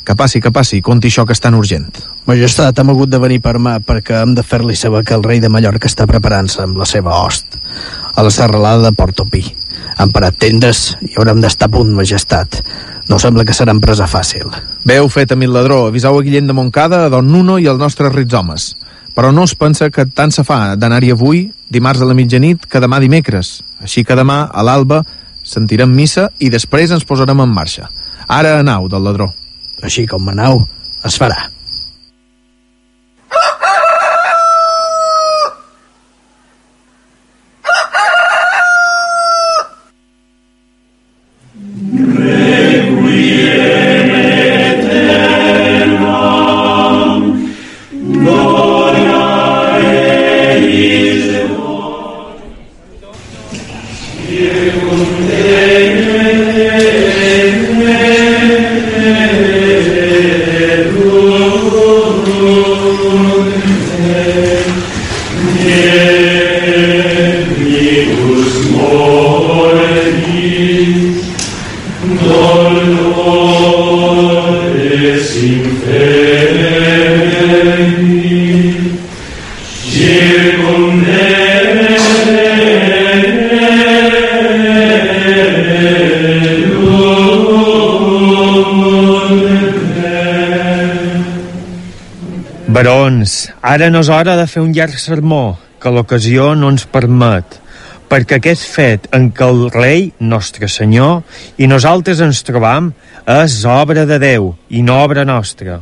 Que passi, que passi, conti això que és tan urgent. Majestat, hem hagut de venir per mà perquè hem de fer-li saber que el rei de Mallorca està preparant-se amb la seva host a la serralada de Portopí. Han parat tendes i haurem d'estar a punt, majestat. No sembla que serà empresa fàcil. Bé heu fet, amic ladró. Avisau a Guillem de Montcada, a Don Nuno i als nostres rits homes. Però no es pensa que tant se fa d'anar-hi avui, dimarts a la mitjanit, que demà dimecres. Així que demà, a l'alba, sentirem missa i després ens posarem en marxa. Ara anau del ladró. Així com anau, es farà. Ara no és hora de fer un llarg sermó, que l'ocasió no ens permet, perquè aquest fet en què el rei, nostre senyor, i nosaltres ens trobam, és obra de Déu i no obra nostra.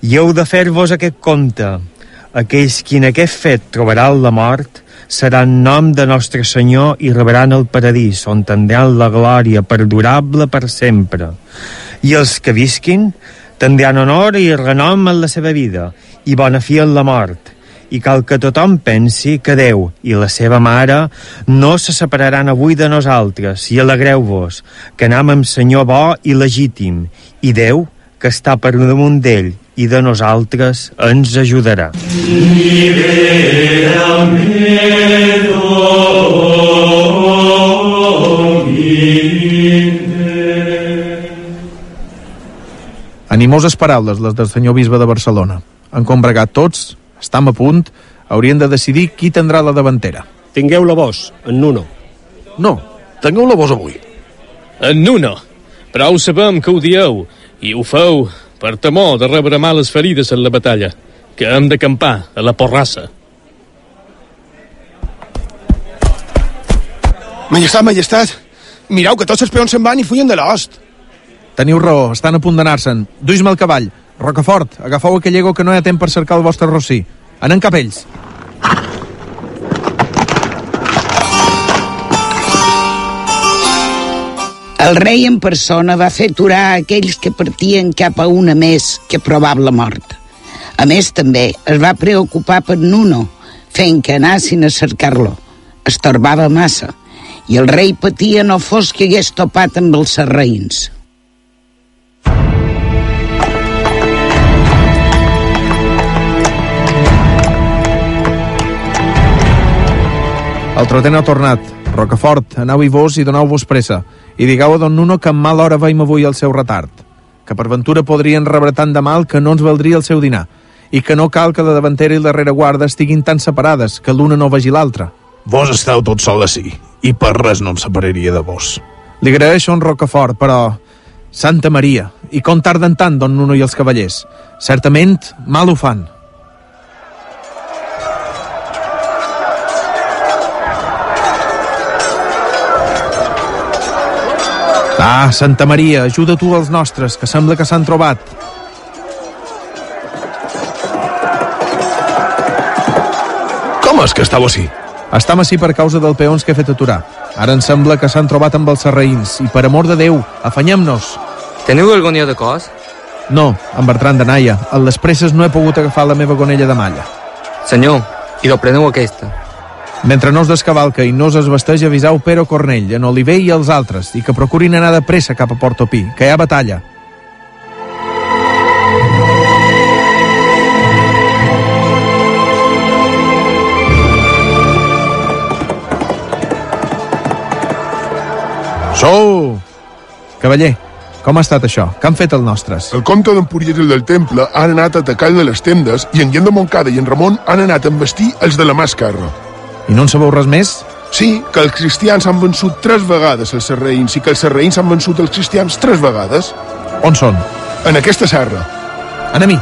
I heu de fer-vos aquest compte. Aquells qui en aquest fet trobaran la mort seran nom de nostre Senyor i rebran el paradís, on tindran la glòria perdurable per sempre. I els que visquin tindran honor i renom en la seva vida i bona fi en la mort. I cal que tothom pensi que Déu i la seva mare no se separaran avui de nosaltres i alegreu-vos, que anam amb Senyor bo i legítim, i Déu, que està per damunt d'ell i de nosaltres, ens ajudarà. Animoses paraules, les del senyor bisbe de Barcelona. Han combregat tots, estam a punt, haurien de decidir qui tindrà la davantera. Tingueu-la vos, en Nuno. No, tingueu-la vos avui. En Nuno, però ho sabem que ho dieu, i ho feu per temor de rebre males ferides en la batalla, que hem d'acampar a la porrassa. Majestat, majestat, mireu que tots els peons se'n van i fugen de l'host. Teniu raó, estan a punt d'anar-se'n. Duis-me el cavall. Rocafort, agafeu aquell ego que no hi ha temps per cercar el vostre rossí. Anem cap ells. El rei en persona va fer aturar aquells que partien cap a una més que probable mort. A més, també es va preocupar per Nuno, fent que anassin a cercar-lo. Estorbava massa, i el rei patia no fos que hagués topat amb els serraïns. El trotent ha tornat. Rocafort, anau-hi vos i doneu-vos pressa. I digueu a don Nuno que en mal hora veiem avui el seu retard. Que per ventura podrien rebre tant de mal que no ens valdria el seu dinar. I que no cal que la davantera i la rereguarda estiguin tan separades, que l'una no vegi l'altra. Vos esteu tot sol ací, i per res no em separaria de vos. Li agraeixo un Rocafort, però... Santa Maria, i com tarden tant, don Nuno i els cavallers? Certament, mal ho fan. Ah, Santa Maria, ajuda tu els nostres, que sembla que s'han trobat. Com és que estàu així? Estam així per causa del peons que he fet aturar. Ara em sembla que s'han trobat amb els serraïns, i per amor de Déu, afanyem-nos. Teniu algun niu de cos? No, en Bertran de Naia. A les presses no he pogut agafar la meva gonella de malla. Senyor, i lo preneu aquesta. Mentre no es descavalca i no es vesteix, avisau Pero Cornell, en Oliver i els altres, i que procurin anar de pressa cap a Portopí, que hi ha batalla. Sou! Cavaller, com ha estat això? Què han fet els nostres? El comte d'Empúries i el del Temple han anat a atacar de les tendes i en Guillem de Montcada i en Ramon han anat a embestir els de la mà esquerra. I no en sabeu res més? Sí, que els cristians han vençut tres vegades els serraïns i que els serraïns han vençut els cristians tres vegades. On són? En aquesta serra. Anem-hi.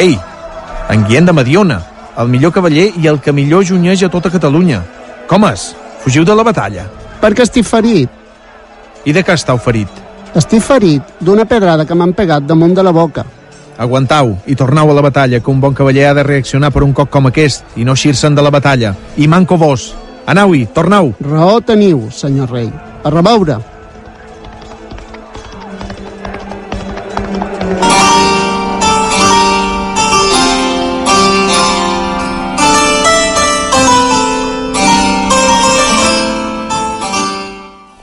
Ei, en Guillem de Mediona, el millor cavaller i el que millor junyeix a tota Catalunya. Com és? Fugiu de la batalla. Perquè estic ferit. I de què estàu ferit? Estic ferit d'una pedrada que m'han pegat damunt de la boca. Aguantau i tornau a la batalla, que un bon cavaller ha de reaccionar per un cop com aquest i no eixir-se'n de la batalla. I manco vos. Anau-hi, tornau. Raó teniu, senyor rei. A reveure.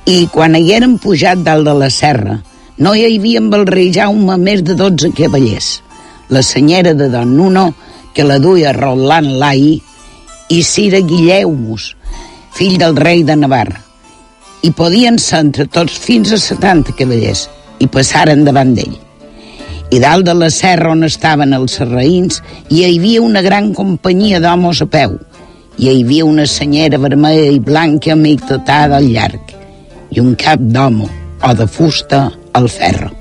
I quan hi eren pujat dalt de la serra, no hi havia amb el rei Jaume més de 12 cavallers. La senyera de Don Nuno, que la duia Roland Lai, i Cira Guilleumus, fill del rei de Navarra. I podien ser entre tots fins a 70 cavallers, i passaren davant d'ell. I dalt de la serra on estaven els serraïns hi havia una gran companyia d'homes a peu. Hi havia una senyera vermella i blanca amigdotada al llarg i un cap d'home o de fusta al ferro.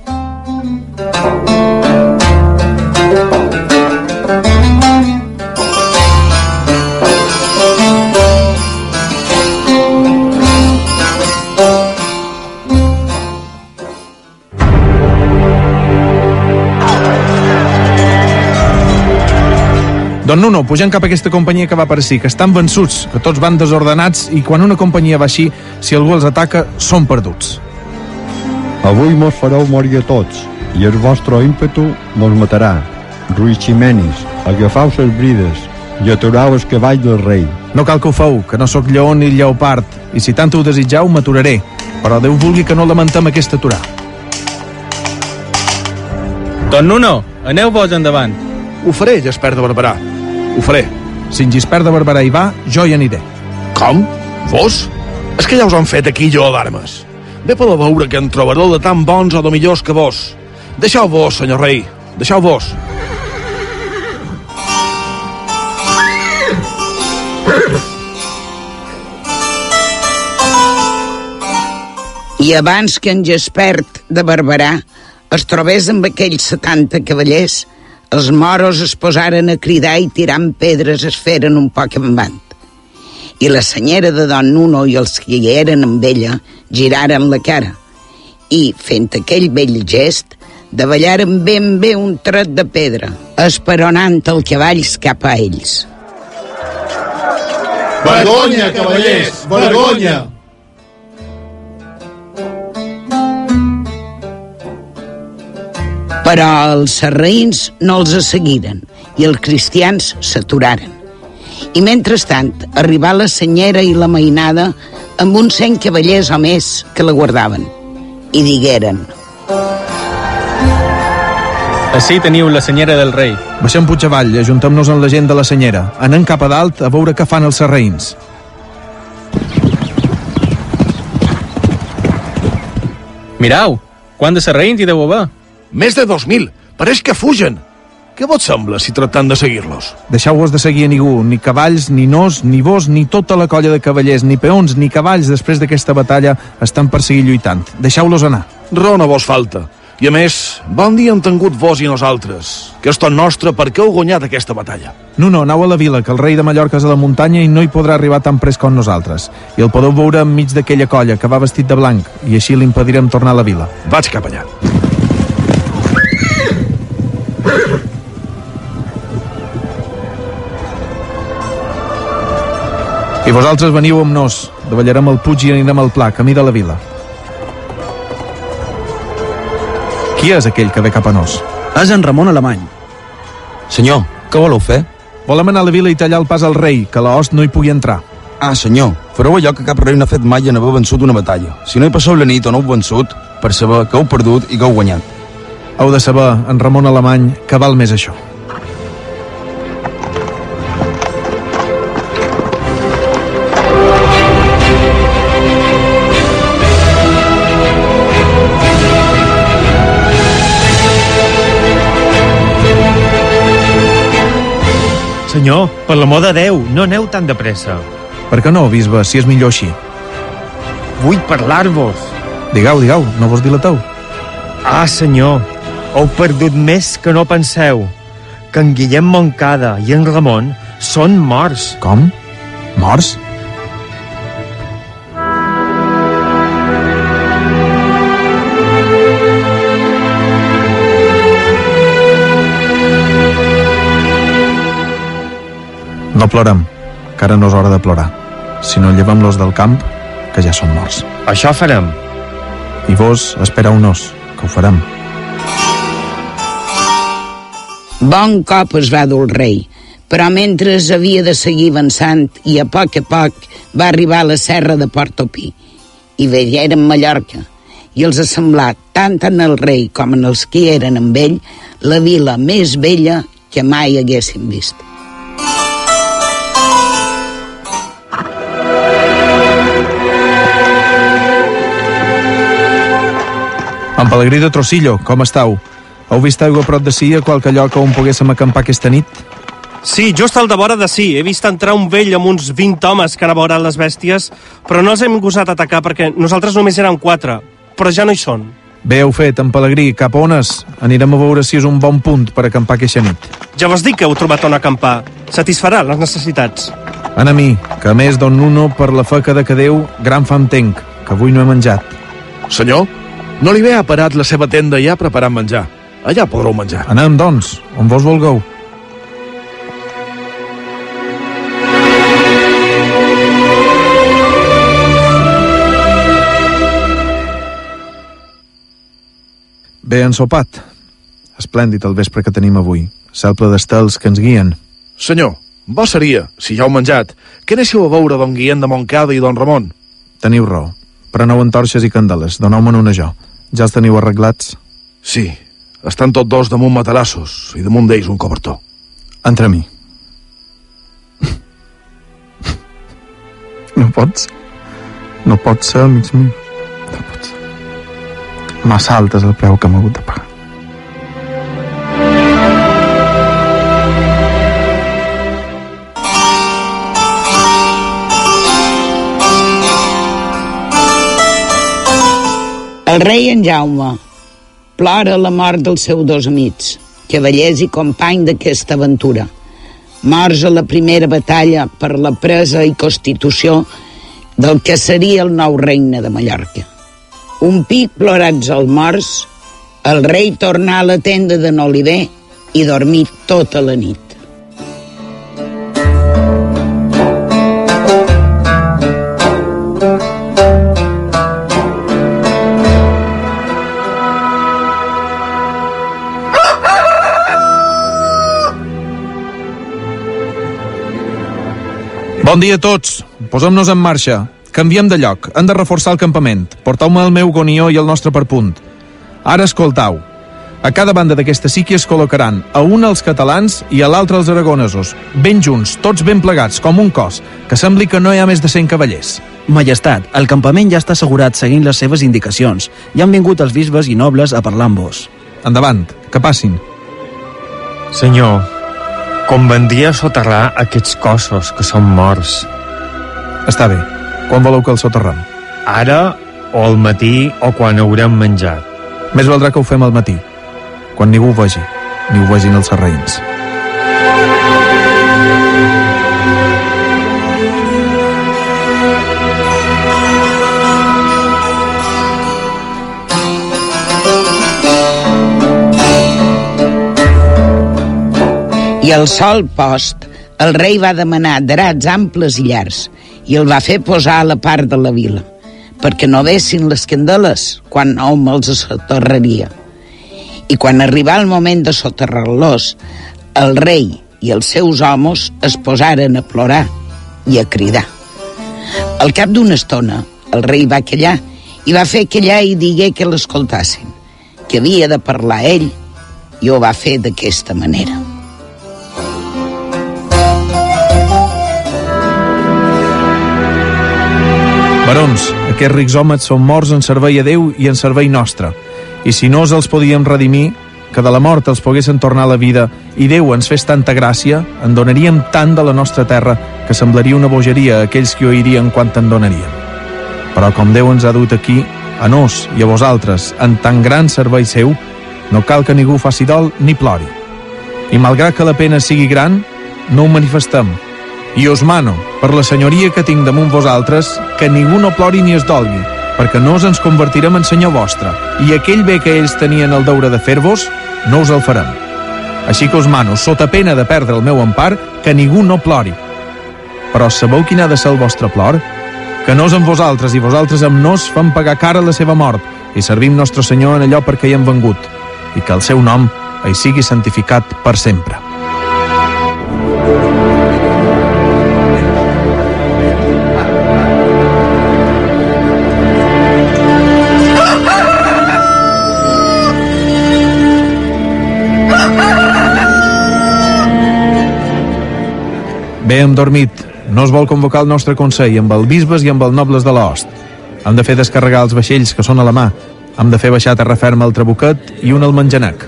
Don Nuno, pugem cap a aquesta companyia que va ací, que estan vençuts, que tots van desordenats i quan una companyia va així, si algú els ataca, són perduts. Avui mos fareu morir a tots, i el vostre ímpetu mos matarà. Rui Ximenis, agafau les brides i aturau el cavall del rei. No cal que ho feu, que no sóc lleó ni lleopard, i si tant ho desitjau, m'aturaré. Però Déu vulgui que no lamentem aquest aturar. Don Nuno, aneu-vos endavant. Ho faré, Gispert de Barberà. Ho faré. Si en Gispert de Barberà hi va, jo hi aniré. Com? Vos? És que ja us han fet aquí jo d'armes. Per a veure que en trobareu de tan bons o de millors que vos. Deixeu vos, senyor rei. Deixeu vos. I abans que en Gespert de Barberà es trobés amb aquells 70 cavallers, els moros es posaren a cridar i tirant pedres es feren un poc en band. I la senyera de Don Nuno i els que hi eren amb ella giraren la cara i, fent aquell vell gest, davallaren ben bé un tret de pedra, esperonant el cavalls cap a ells. Vergonya, cavallers! Vergonya! Però els sarraïns no els seguiren i els cristians s'aturaren. I mentrestant arribà la senyera i la mainada amb uns cent cavallers o més que la guardaven. I digueren... Així teniu la senyera del rei. Baixem puig avall, ajuntem-nos amb la gent de la senyera. Anem cap a dalt a veure què fan els serraïns. Mirau, quant de serraïns hi deu haver? Més de 2.000. Pareix que fugen. Què vos sembla si tractant de seguir-los? Deixeu-vos de seguir a ningú, ni cavalls, ni nos, ni vos, ni tota la colla de cavallers, ni peons, ni cavalls després d'aquesta batalla estan per seguir lluitant. Deixeu-los anar. No vos falta. I a més, bon dia han tingut vos i nosaltres, que és tot nostre perquè heu guanyat aquesta batalla. No, no, anau a la vila, que el rei de Mallorca és a la muntanya i no hi podrà arribar tan pres com nosaltres. I el podeu veure enmig d'aquella colla que va vestit de blanc, i així l'impedirem tornar a la vila. Vaig cap allà. I vosaltres veniu amb nos. Davallarem el Puig i anirem al Pla, camí de la vila. Qui és aquell que ve cap a nos? És en Ramon Alemany. Senyor, què voleu fer? Volem anar a la vila i tallar el pas al rei, que la host no hi pugui entrar. Ah, senyor, fareu allò que cap rei no ha fet mai en haver vençut una batalla. Si no hi passeu la nit o no heu vençut, per saber que heu perdut i que heu guanyat. Heu de saber, en Ramon Alemany, que val més això. Senyor, per l'amor de Déu, no aneu tan de pressa. Per què no, bisbe, si és millor així? Vull parlar-vos. Digueu, digueu, no vos dilateu. Ah, senyor, heu perdut més que no penseu. Que en Guillem Moncada i en Ramon són morts. Com? Morts? No plorem, que ara no és hora de plorar. Si no llevem-los del camp, que ja són morts. Això farem. I vos espereu-nos, que ho farem. Bon cop es va dur el rei, però mentre havia de seguir avançant i a poc a poc va arribar a la serra de Portopí i veieren Mallorca i els ha semblat tant en el rei com en els que eren amb ell la vila més vella que mai haguessin vist. Pelegrí de Trocillo, com estàu? Heu vist aigua a prop de si a qualque lloc on poguéssim acampar aquesta nit? Sí, just al de vora de sí. He vist entrar un vell amb uns 20 homes que abeurat les bèsties, però no els hem gosat atacar perquè nosaltres només érem quatre, però ja no hi són. Bé heu fet, en Pelegrí, cap a on és? Anirem a veure si és un bon punt per acampar aquesta nit. Ja vos dic que heu trobat on acampar. Satisfarà les necessitats. En a mi, que a més don Nuno, per la fe que de que Déu, gran fam tenc, que avui no he menjat. Senyor, no li ve ha parat la seva tenda ja preparant menjar. Allà podreu menjar. Anem, doncs, on vos vulgueu. Bé ensopat. Esplèndid el vespre que tenim avui. Cel ple d'estels que ens guien. Senyor, bo seria, si ja heu menjat, que anéssiu a veure don Guillem de Montcada i don Ramon. Teniu raó. Preneu antorxes i candeles. Doneu-me'n una jo. Ja els teniu arreglats? Sí, estan tots dos damunt matalassos i damunt d'ells un cobertor. Entra a mi. No pots? No pots ser amics mi. No pots. Massa alt és el preu que hem hagut de pagar. El rei en Jaume plora la mort dels seus dos amics, cavallers i company d'aquesta aventura. morts a la primera batalla per la presa i constitució del que seria el nou regne de Mallorca. Un pic plorats als morts, el rei tornà a la tenda de Noliver i dormir tota la nit. Bon dia a tots. Posem-nos en marxa. Canviem de lloc. Hem de reforçar el campament. Porteu-me el meu gonió i el nostre perpunt. Ara escoltau. A cada banda d'aquesta síquia es col·locaran a un els catalans i a l'altre els aragonesos, ben junts, tots ben plegats, com un cos, que sembli que no hi ha més de 100 cavallers. Majestat, el campament ja està assegurat seguint les seves indicacions i han vingut els bisbes i nobles a parlar amb vos. Endavant, que passin. Senyor, convendria soterrar aquests cossos que són morts. Està bé. Quan voleu que els soterrem? Ara, o al matí, o quan haurem menjat. Més valdrà que ho fem al matí, quan ningú ho vegi, ni ho vegin els serraïns. I al sol post, el rei va demanar drats amples i llargs i el va fer posar a la part de la vila, perquè no vessin les candeles quan hom els soterraria. I quan arribà el moment de soterrar-los, el rei i els seus homes es posaren a plorar i a cridar. Al cap d'una estona, el rei va callar i va fer callar i digué que l'escoltassin, que havia de parlar ell, i ho va fer d'aquesta manera. Barons, aquests rics homes són morts en servei a Déu i en servei nostre. I si no els podíem redimir, que de la mort els poguessin tornar a la vida i Déu ens fes tanta gràcia, en donaríem tant de la nostra terra que semblaria una bogeria a aquells que oirien quan te'n donarien. Però com Déu ens ha dut aquí, a nos i a vosaltres, en tan gran servei seu, no cal que ningú faci dol ni plori. I malgrat que la pena sigui gran, no ho manifestem, i us mano, per la senyoria que tinc damunt vosaltres, que ningú no plori ni es dolgui, perquè no ens convertirem en senyor vostre, i aquell bé que ells tenien el deure de fer-vos, no us el farem. Així que us mano, sota pena de perdre el meu empar, que ningú no plori. Però sabeu quin ha de ser el vostre plor? Que nos amb vosaltres i vosaltres amb nos fan pagar cara la seva mort i servim nostre Senyor en allò per què hi hem vengut, i que el seu nom hi sigui santificat per sempre. Bé, hem dormit. No es vol convocar el nostre Consell amb el bisbes i amb els nobles de l'host. Hem de fer descarregar els vaixells que són a la mà. Hem de fer baixar a terra ferma el trabuquet i un al menjanac.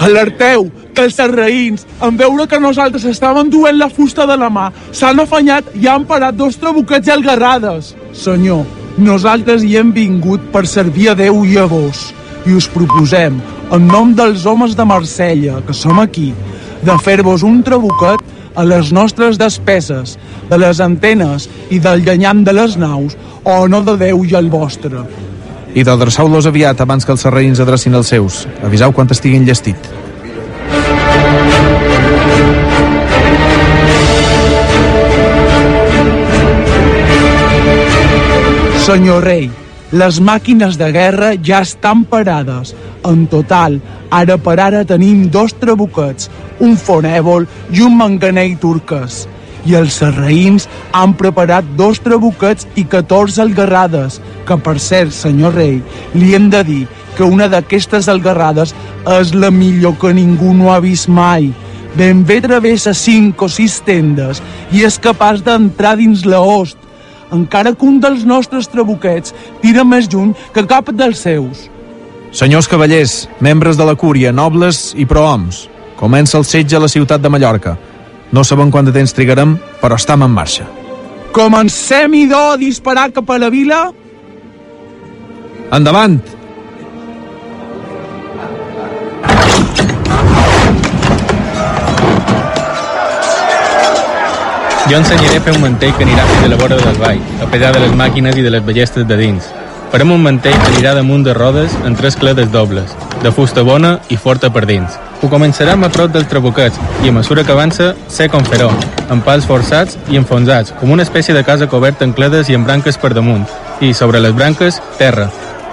Alerteu, que els serraïns, en veure que nosaltres estàvem duent la fusta de la mà, s'han afanyat i han parat dos trabuquets i algarrades. Senyor, nosaltres hi hem vingut per servir a Déu i a vos i us proposem, en nom dels homes de Marsella, que som aquí, de fer-vos un trabuquet a les nostres despeses, de les antenes i del llenyam de les naus, o no de Déu i el vostre. I d'adreçau-los aviat abans que els serraïns adrecin els seus. Avisau quan estiguin llestit. Senyor rei, les màquines de guerra ja estan parades. En total, ara per ara tenim dos trabuquets, un fonèvol i un manganell turques. I els serraïns han preparat dos trabuquets i 14 algarrades, que per cert, senyor rei, li hem de dir que una d'aquestes algarrades és la millor que ningú no ha vist mai. Ben bé travessa cinc o sis tendes i és capaç d'entrar dins la host, encara que un dels nostres trabuquets tira més lluny que cap dels seus. Senyors cavallers, membres de la cúria, nobles i prohoms, comença el setge a la ciutat de Mallorca. No sabem quant de temps trigarem, però estem en marxa. Comencem, idò, a disparar cap a la vila? Endavant! Jo ensenyaré a fer un mantell que anirà fins a la vora del vall, a pesar de les màquines i de les ballestes de dins. Farem un mantell que anirà damunt de rodes en tres clades dobles, de fusta bona i forta per dins. Ho començarem a prop dels trabuquets i a mesura que avança, sé com fer-ho, amb pals forçats i enfonsats, com una espècie de casa coberta en clades i amb branques per damunt, i sobre les branques, terra,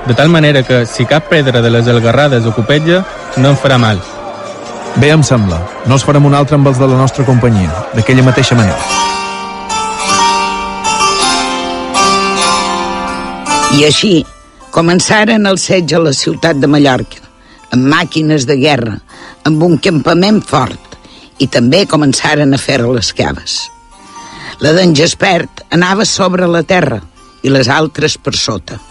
de tal manera que, si cap pedra de les algarrades o copetja, no em farà mal. Bé, em sembla. No es farem un altre amb els de la nostra companyia, d'aquella mateixa manera. I així començaren el setge a la ciutat de Mallorca, amb màquines de guerra, amb un campament fort, i també començaren a fer les caves. La d'en Gespert anava sobre la terra i les altres per sota.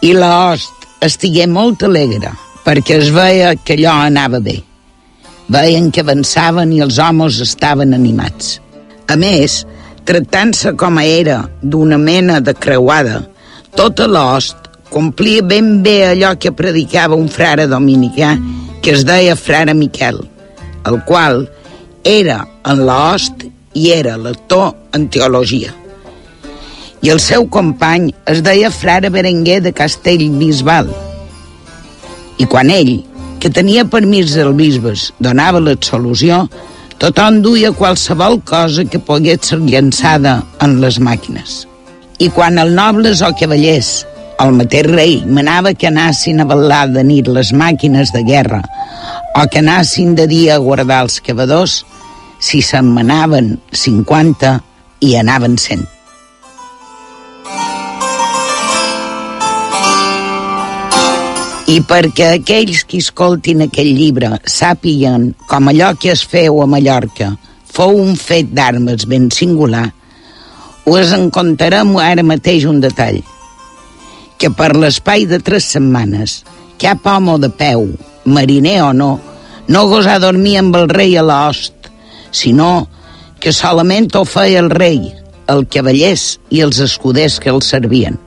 I la host estigué molt alegre, perquè es veia que allò anava bé. Veien que avançaven i els homes estaven animats. A més, tractant-se com a era d'una mena de creuada, tota l'host complia ben bé allò que predicava un frare dominicà que es deia frare Miquel, el qual era en l'host i era lector en teologia. I el seu company es deia frare Berenguer de Castellbisbal. I quan ell, que tenia permís del bisbes, donava l'absolució, tothom duia qualsevol cosa que pogués ser llançada en les màquines. I quan el nobles o cavallers, el mateix rei, manava que anassin a ballar de nit les màquines de guerra o que anassin de dia a guardar els cavadors, si se'n manaven 50 i anaven 100. I perquè aquells que escoltin aquell llibre sàpiguen com allò que es feu a Mallorca fou un fet d'armes ben singular, us en contarem ara mateix un detall. Que per l'espai de tres setmanes, cap home de peu, mariner o no, no gosà dormir amb el rei a l'host, sinó que solament ho feia el rei, el cavallers i els escuders que el servien.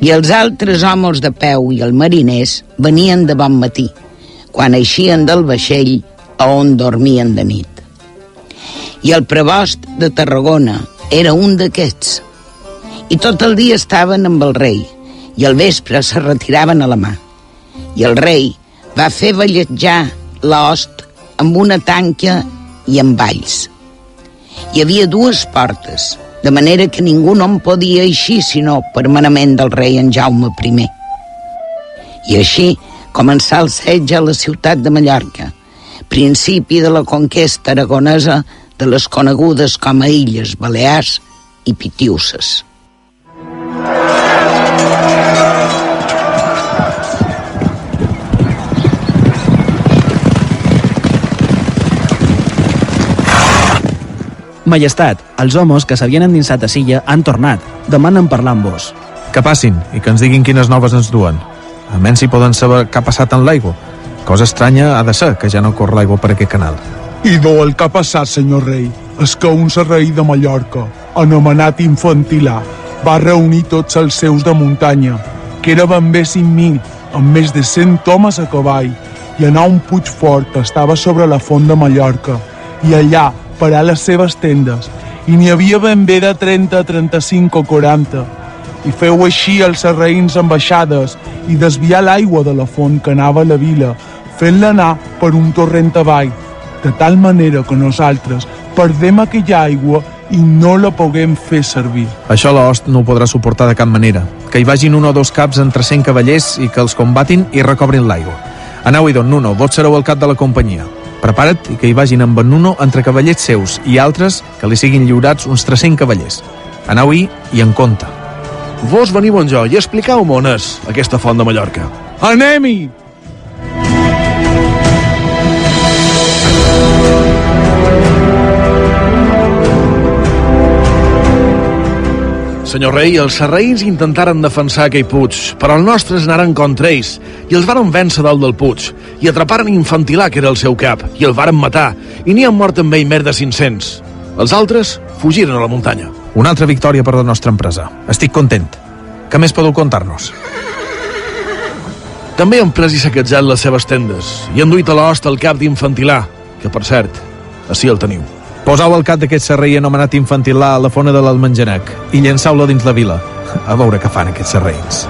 I els altres homes de peu i els mariners venien de bon matí, quan eixien del vaixell a on dormien de nit. I el prebost de Tarragona era un d'aquests. I tot el dia estaven amb el rei, i al vespre se retiraven a la mà. I el rei va fer balletjar l'host amb una tanca i amb valls. Hi havia dues portes, de manera que ningú no en podia eixir sinó per manament del rei en Jaume I. I així començà el setge a la ciutat de Mallorca, principi de la conquesta aragonesa de les conegudes com a Illes Balears i Pitiuses. Majestat, els homes que s'havien endinsat a Silla han tornat. Demanen parlar amb vos. Que passin i que ens diguin quines noves ens duen. Almenys si poden saber què ha passat amb l'aigua. Cosa estranya ha de ser que ja no corre l'aigua per aquest canal. I do el que ha passat, senyor rei, és que un serrei de Mallorca, anomenat Infantilà, va reunir tots els seus de muntanya, que era ben bé 5.000, amb més de 100 homes a cavall, i anar a un puig fort que estava sobre la font de Mallorca, i allà parar les seves tendes, i n'hi havia ben bé de 30, 35 o 40, i feu així els serraïns amb baixades i desviar l'aigua de la font que anava a la vila, fent-la anar per un torrent avall, de tal manera que nosaltres perdem aquella aigua i no la puguem fer servir. Això l'host no ho podrà suportar de cap manera. Que hi vagin un o dos caps entre 100 cavallers i que els combatin i recobrin l'aigua. Aneu-hi, don Nuno, vos sereu el cap de la companyia. Prepara't i que hi vagin amb en Nuno entre cavallers seus i altres que li siguin lliurats uns 300 cavallers. Aneu-hi i en compte. Vos veniu amb jo i expliqueu-me on és aquesta font de Mallorca. Anem-hi! Senyor rei, els serraïns intentaren defensar aquell puig, però els nostres anaren contra ells i els varen vèncer dalt del puig i atraparen Infantilà, que era el seu cap, i el varen matar, i n'hi han mort amb ell més de 500. Els altres fugiren a la muntanya. Una altra victòria per la nostra empresa. Estic content. Què més podeu contar-nos? També han pres i saquejat les seves tendes i han duit a l'host el cap d'Infantilà, que, per cert, així el teniu. Posau el cap d'aquest serrei anomenat infantilà a la fona de l'Almenjanac i llançau-lo dins la vila. A veure què fan aquests serreins.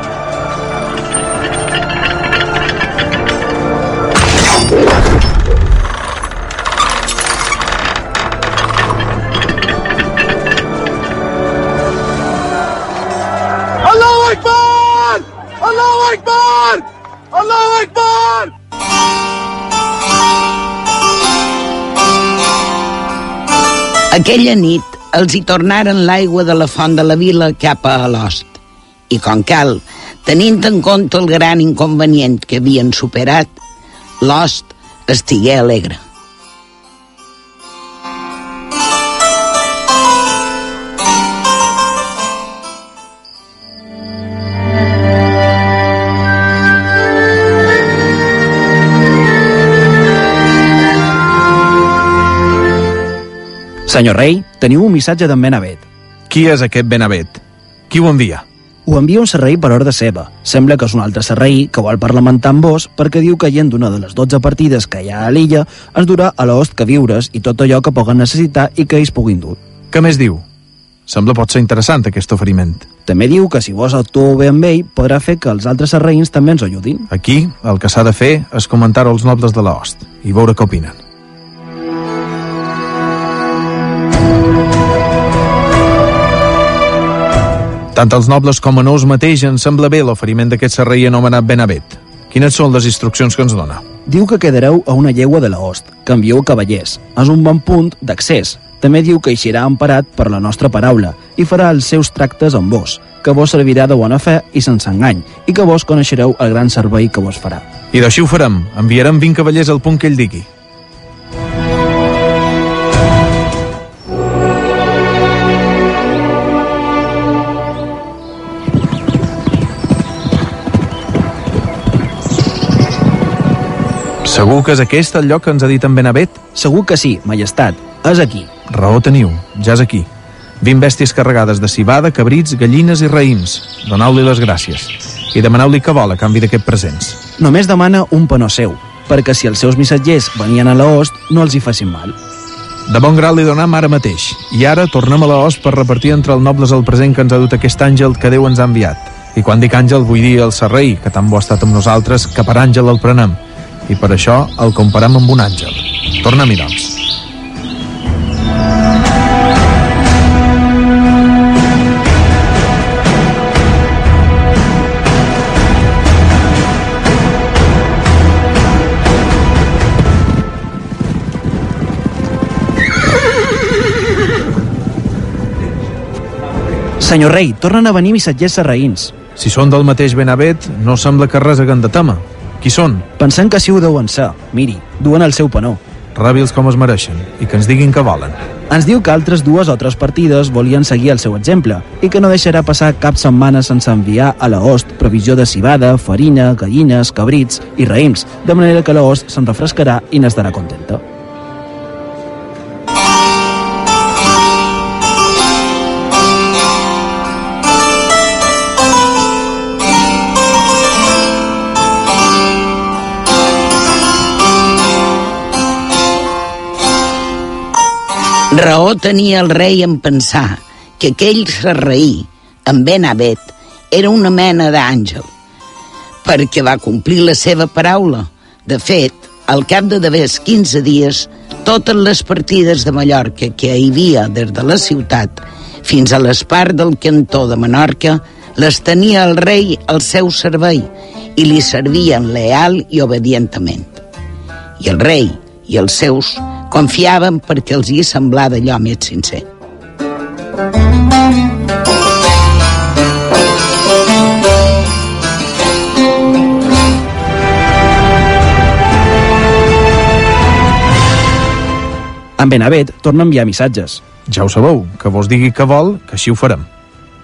Aquella nit els hi tornaren l'aigua de la font de la vila cap a l'host. I com cal, tenint en compte el gran inconvenient que havien superat, l'host estigué alegre. Senyor rei, teniu un missatge d'en Benavet. Qui és aquest Benavet? Qui ho envia? Ho envia un serrei per ordre seva. Sembla que és un altre serrei que vol parlamentar amb vos perquè diu que gent d'una de les 12 partides que hi ha a l'illa ens durà a l'host que viures i tot allò que puguen necessitar i que ells puguin dur. Què més diu? Sembla pot ser interessant aquest oferiment. També diu que si vos actueu bé amb ell podrà fer que els altres serreïns també ens ajudin. Aquí, el que s'ha de fer és comentar-ho als nobles de l'host i veure què opinen. Tant els nobles com a nous mateix ens sembla bé l'oferiment d'aquest serrei anomenat Benavet. Quines són les instruccions que ens dona? Diu que quedareu a una llegua de l'host, que envieu cavallers. És un bon punt d'accés. També diu que eixirà emparat per la nostra paraula i farà els seus tractes amb vos, que vos servirà de bona fe i sense engany, i que vos coneixereu el gran servei que vos farà. I d'així ho farem. Enviarem 20 cavallers al punt que ell digui. Segur que és aquest el lloc que ens ha dit en Benavet? Segur que sí, majestat. És aquí. Raó teniu, ja és aquí. 20 bèsties carregades de cibada, cabrits, gallines i raïms. Donau-li les gràcies. I demaneu-li què vol a canvi d'aquest presents. Només demana un panó seu, perquè si els seus missatgers venien a l'host, no els hi facin mal. De bon grat li donam ara mateix. I ara tornem a l'host per repartir entre els nobles el present que ens ha dut aquest àngel que Déu ens ha enviat. I quan dic àngel vull dir el serrei, que tan bo ha estat amb nosaltres, que per àngel el prenem. I per això el comparem amb un àngel. Torna-m'hi, doncs. Senyor rei, tornen a venir missatgers serraïns. Si són del mateix Benavet, no sembla que res haguem de tema. Qui són? Pensem que sí ho deuen ser. Miri, duen el seu panó. Ràbils com es mereixen i que ens diguin què volen. Ens diu que altres dues o tres partides volien seguir el seu exemple i que no deixarà passar cap setmana sense enviar a la host provisió de cibada, farina, gallines, cabrits i raïms, de manera que la host se'n refrescarà i n'estarà contenta. Raó tenia el rei en pensar que aquell serraí, en Ben Abed, era una mena d'àngel, perquè va complir la seva paraula. De fet, al cap de d'haver 15 dies, totes les partides de Mallorca que hi havia des de la ciutat fins a l'espart del cantó de Menorca les tenia el rei al seu servei i li servien leal i obedientament. I el rei i els seus confiaven perquè els hi semblava allò més sincer. En Benavet torna a enviar missatges. Ja ho sabeu, que vos digui què vol, que així ho farem.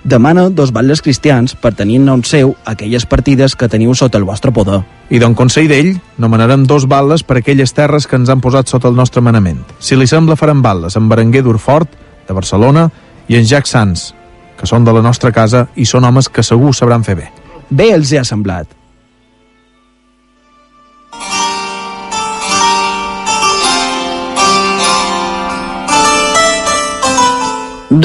Demana dos batlles cristians per tenir en nom seu aquelles partides que teniu sota el vostre poder. I d'un consell d'ell, nomenarem dos balles per aquelles terres que ens han posat sota el nostre manament. Si li sembla, farem balles en Berenguer d'Urfort, de Barcelona, i en Jack Sans, que són de la nostra casa i són homes que segur sabran fer bé. Bé els hi ha semblat.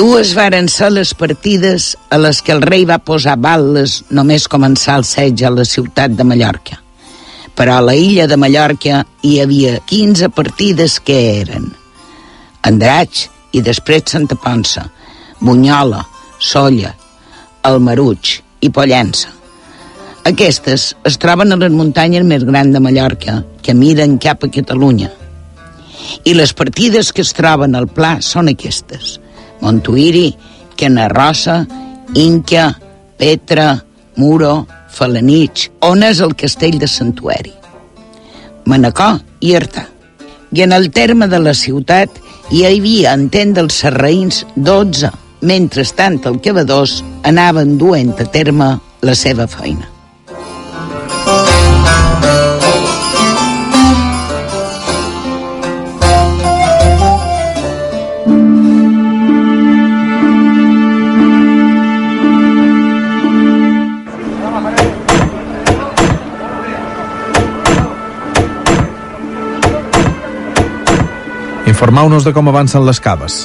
Dues varen ser les partides a les que el rei va posar bales només començar el setge a la ciutat de Mallorca. Però a la illa de Mallorca hi havia 15 partides que eren Andratx i després Santa Ponsa, Bunyola, Solla, el Maruig i Pollença. Aquestes es troben a les muntanyes més grans de Mallorca, que miren cap a Catalunya. I les partides que es troben al pla són aquestes. Montuïri, Canarrossa, Inca, Petra, Muro, Falanich, on és el castell de Santuari. Manacor i Artà. I en el terme de la ciutat hi havia, en tent dels serraïns, 12. Mentrestant, el cavadors anaven duent a terme la seva feina. Informeu-nos de com avancen les caves.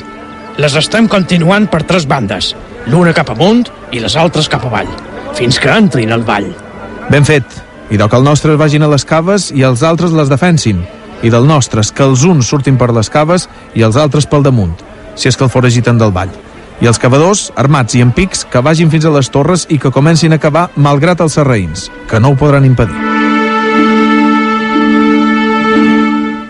Les estem continuant per tres bandes, l'una cap amunt i les altres cap avall, fins que entrin al vall. Ben fet. I que els nostres vagin a les caves i els altres les defensin. I del nostres, que els uns surtin per les caves i els altres pel damunt, si és que el foragiten del vall. I els cavadors, armats i amb pics, que vagin fins a les torres i que comencin a cavar malgrat els serraïns, que no ho podran impedir.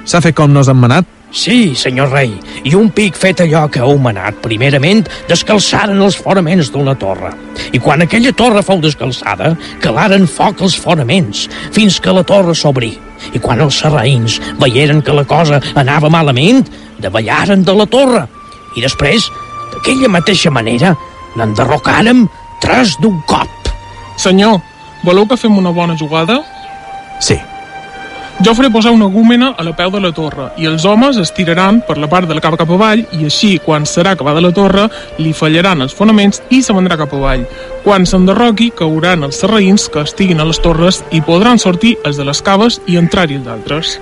S'ha fet com nos han manat? Sí, senyor rei, i un pic fet allò que heu manat, primerament descalçaren els fonaments d'una torre. I quan aquella torre fou descalçada, calaren foc als fonaments, fins que la torre s'obrí. I quan els serraïns veieren que la cosa anava malament, davallaren de la torre. I després, d'aquella mateixa manera, n'enderrocàrem tres d'un cop. Senyor, voleu que fem una bona jugada? Sí. Jo faré posar una gúmena a la peu de la torre i els homes es tiraran per la part de la cava cap avall i així, quan serà acabada la torre, li fallaran els fonaments i se vendrà cap avall. Quan s'enderroqui, cauran els serraïns que estiguin a les torres i podran sortir els de les caves i entrar-hi els d'altres.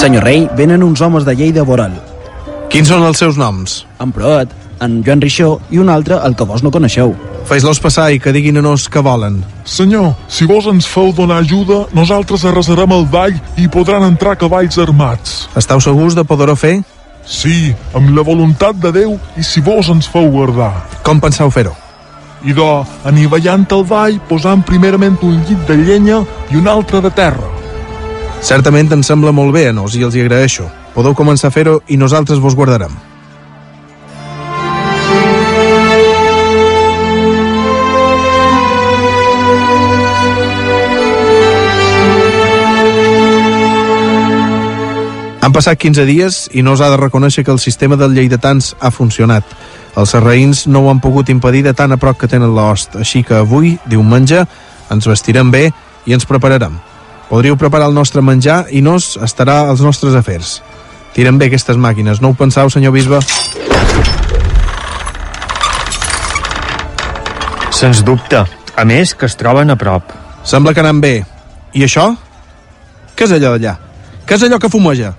Senyor rei, venen uns homes de Lleida a veure'l. Quins són els seus noms? En Proet, en Joan Rixó i un altre, el que vos no coneixeu. Fes-los passar i que diguin a nos què volen. Senyor, si vos ens feu donar ajuda, nosaltres arrasarem el vall i podran entrar cavalls armats. Esteu segurs de poder-ho fer? Sí, amb la voluntat de Déu i si vos ens feu guardar. Com penseu fer-ho? Idò, anivellant el vall, posant primerament un llit de llenya i un altre de terra. Certament em sembla molt bé a nos i els hi agraeixo. Podeu començar a fer-ho i nosaltres vos guardarem. Han passat 15 dies i no us ha de reconèixer que el sistema del lleidatans ha funcionat. Els serraïns no ho han pogut impedir de tan a prop que tenen l'host, així que avui, diumenge, ens vestirem bé i ens prepararem. Podríeu preparar el nostre menjar i nos estarà als nostres afers. Tiren bé aquestes màquines, no ho penseu, senyor bisbe? Sens dubte. A més, que es troben a prop. Sembla que anem bé. I això? Què és allò d'allà? Què és allò que fumeja?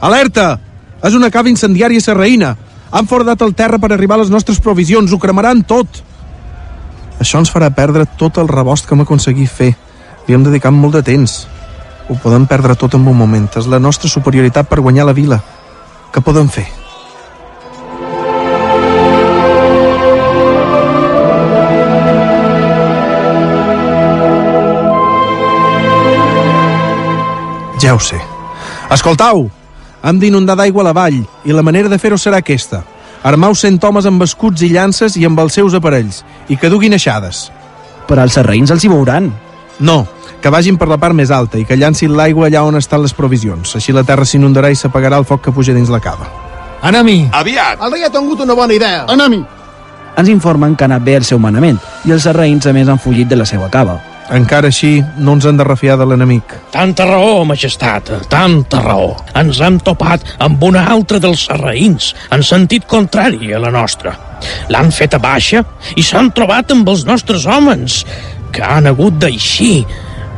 Alerta! És una cava incendiària serraïna. Han fordat el terra per arribar a les nostres provisions. Ho cremaran tot. Això ens farà perdre tot el rebost que hem aconseguit fer. Li hem dedicat molt de temps. Ho podem perdre tot en un moment. És la nostra superioritat per guanyar la vila. Què podem fer? Ja ho sé. Escoltau! Hem d'inundar d'aigua la vall i la manera de fer-ho serà aquesta. Armau cent homes amb escuts i llances i amb els seus aparells i que duguin aixades. Però els serraïns els hi veuran. No, que vagin per la part més alta i que llancin l'aigua allà on estan les provisions. Així la terra s'inundarà i s'apagarà el foc que puja dins la cava. Anem-hi! Aviat! El rei ha tingut una bona idea. Anem-hi! Ens informen que ha anat bé el seu manament i els serraïns a més han fugit de la seva cava. Encara així, no ens hem de refiar de l'enemic. Tanta raó, majestat, tanta raó. Ens hem topat amb una altra dels sarraïns, en sentit contrari a la nostra. L'han fet a baixa i s'han trobat amb els nostres homes, que han hagut d'eixir.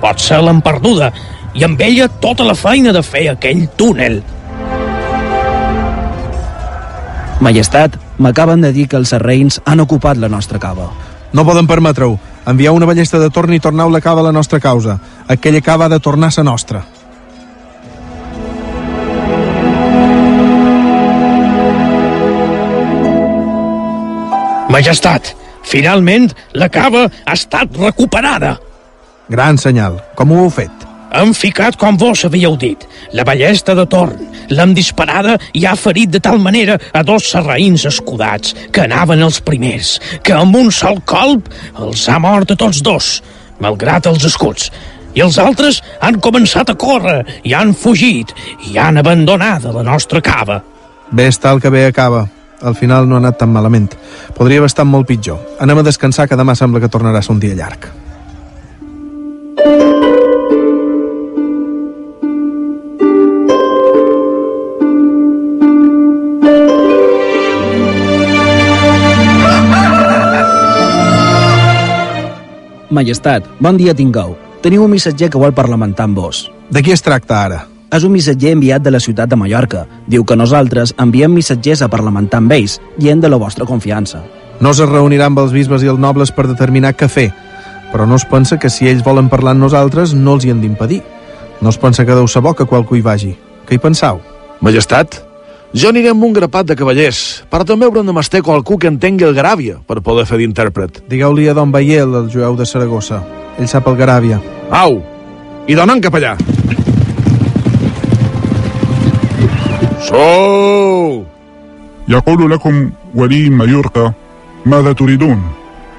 Potser l'han perduda, i amb ella tota la feina de fer aquell túnel. Majestat, m'acaben de dir que els serreins han ocupat la nostra cava. No poden permetre-ho. Envieu una ballesta de torn i torneu la cava a la nostra causa. Aquella cava ha de tornar a ser nostra. Majestat, finalment la cava ha estat recuperada. Gran senyal. Com ho heu fet? Hem ficat com vos havíeu dit, la ballesta de torn. L'hem disparada i ha ferit de tal manera a dos serraïns escudats, que anaven els primers, que amb un sol colp els ha mort a tots dos, malgrat els escuts. I els altres han començat a córrer i han fugit i han abandonat la nostra cava. Bé està el que bé acaba. Al final no ha anat tan malament. Podria haver estat molt pitjor. Anem a descansar, que demà sembla que tornarà a ser un dia llarg. Majestat, bon dia tingueu. Teniu un missatger que vol parlamentar amb vos. De qui es tracta ara? És un missatger enviat de la ciutat de Mallorca. Diu que nosaltres enviem missatgers a parlamentar amb ells, gent de la vostra confiança. No es reunirà amb els bisbes i els nobles per determinar què fer, però no es pensa que si ells volen parlar amb nosaltres no els hi han d'impedir. No es pensa que deu ser bo que qualcú hi vagi. Què hi pensau? Majestat, jo aniré amb un grapat de cavallers, però també haurem de mester qualcú que entengui el Garàbia per poder fer d'intèrpret. Digueu-li a Don Baiel, el jueu de Saragossa. Ell sap el Garàbia. Au! I donen cap allà! Sou! يقول لكم ولي مايوركا ماذا تريدون؟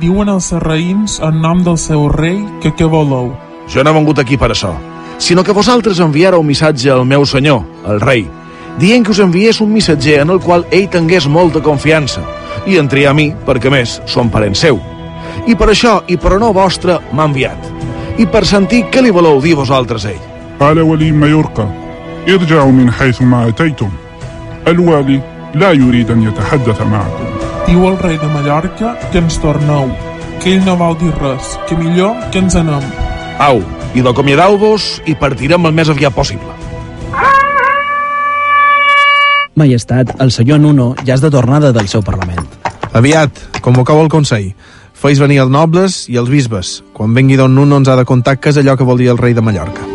Diuen els serraïns en nom del seu rei que què voleu. Jo no he vengut aquí per això, sinó que vosaltres enviareu un missatge al meu senyor, el rei, dient que us enviés un missatger en el qual ell tingués molta confiança, i en triar a mi, perquè més som parent seu. I per això, i per honor vostre, m'ha enviat. I per sentir què li voleu dir vosaltres a ell. قال ولي مايوركا ارجعوا من حيث ما أتيتم الوالي لا يريد أن يتحدث معكم Diu el rei de Mallorca que ens torneu, que ell no vol dir res, que millor que ens anem. Au, i d'acomiadau-vos i partirem el més aviat possible. Majestat, el senyor Nuno ja és de tornada del seu Parlament. Aviat, convoqueu el Consell. Feis venir els nobles i els bisbes. Quan vengui Don Nuno ens ha de contar què és allò que vol dir el rei de Mallorca.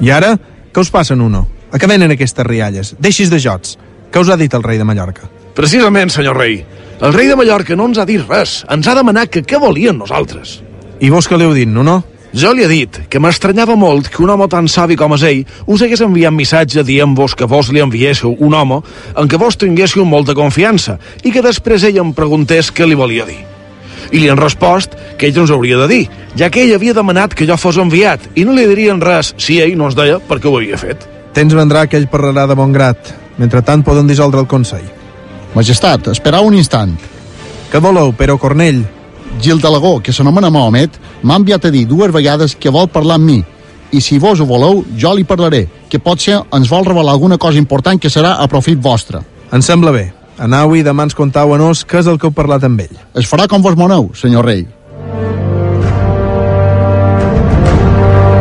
I ara, què us passa, Nuno? A què venen aquestes rialles? Deixis de jocs. Què us ha dit el rei de Mallorca? Precisament, senyor rei. El rei de Mallorca no ens ha dit res. Ens ha demanat que què volien nosaltres. I vos què li heu dit, Nuno? Jo li he dit que m'estranyava molt que un home tan savi com és ell us hagués enviat missatge dient-vos que vos li enviéssiu un home en què vos tinguéssiu molta confiança i que després ell em preguntés què li volia dir. I li han respost que ell ens hauria de dir, ja que ell havia demanat que jo fos enviat i no li dirien res si ell no ens deia per què ho havia fet. Temps vendrà que ell parlarà de bon grat. Mentrestant poden dissoldre el Consell. Majestat, esperau un instant. Què voleu, Pero Cornell? Gil Delegó, que s'anomena Mohamed, m'ha enviat a dir dues vegades que vol parlar amb mi. I si vos ho voleu, jo li parlaré, que potser ens vol revelar alguna cosa important que serà a profit vostre. Em sembla bé. Anau i demà ens contau a nos què és el que heu parlat amb ell. Es farà com vos moneu, senyor rei.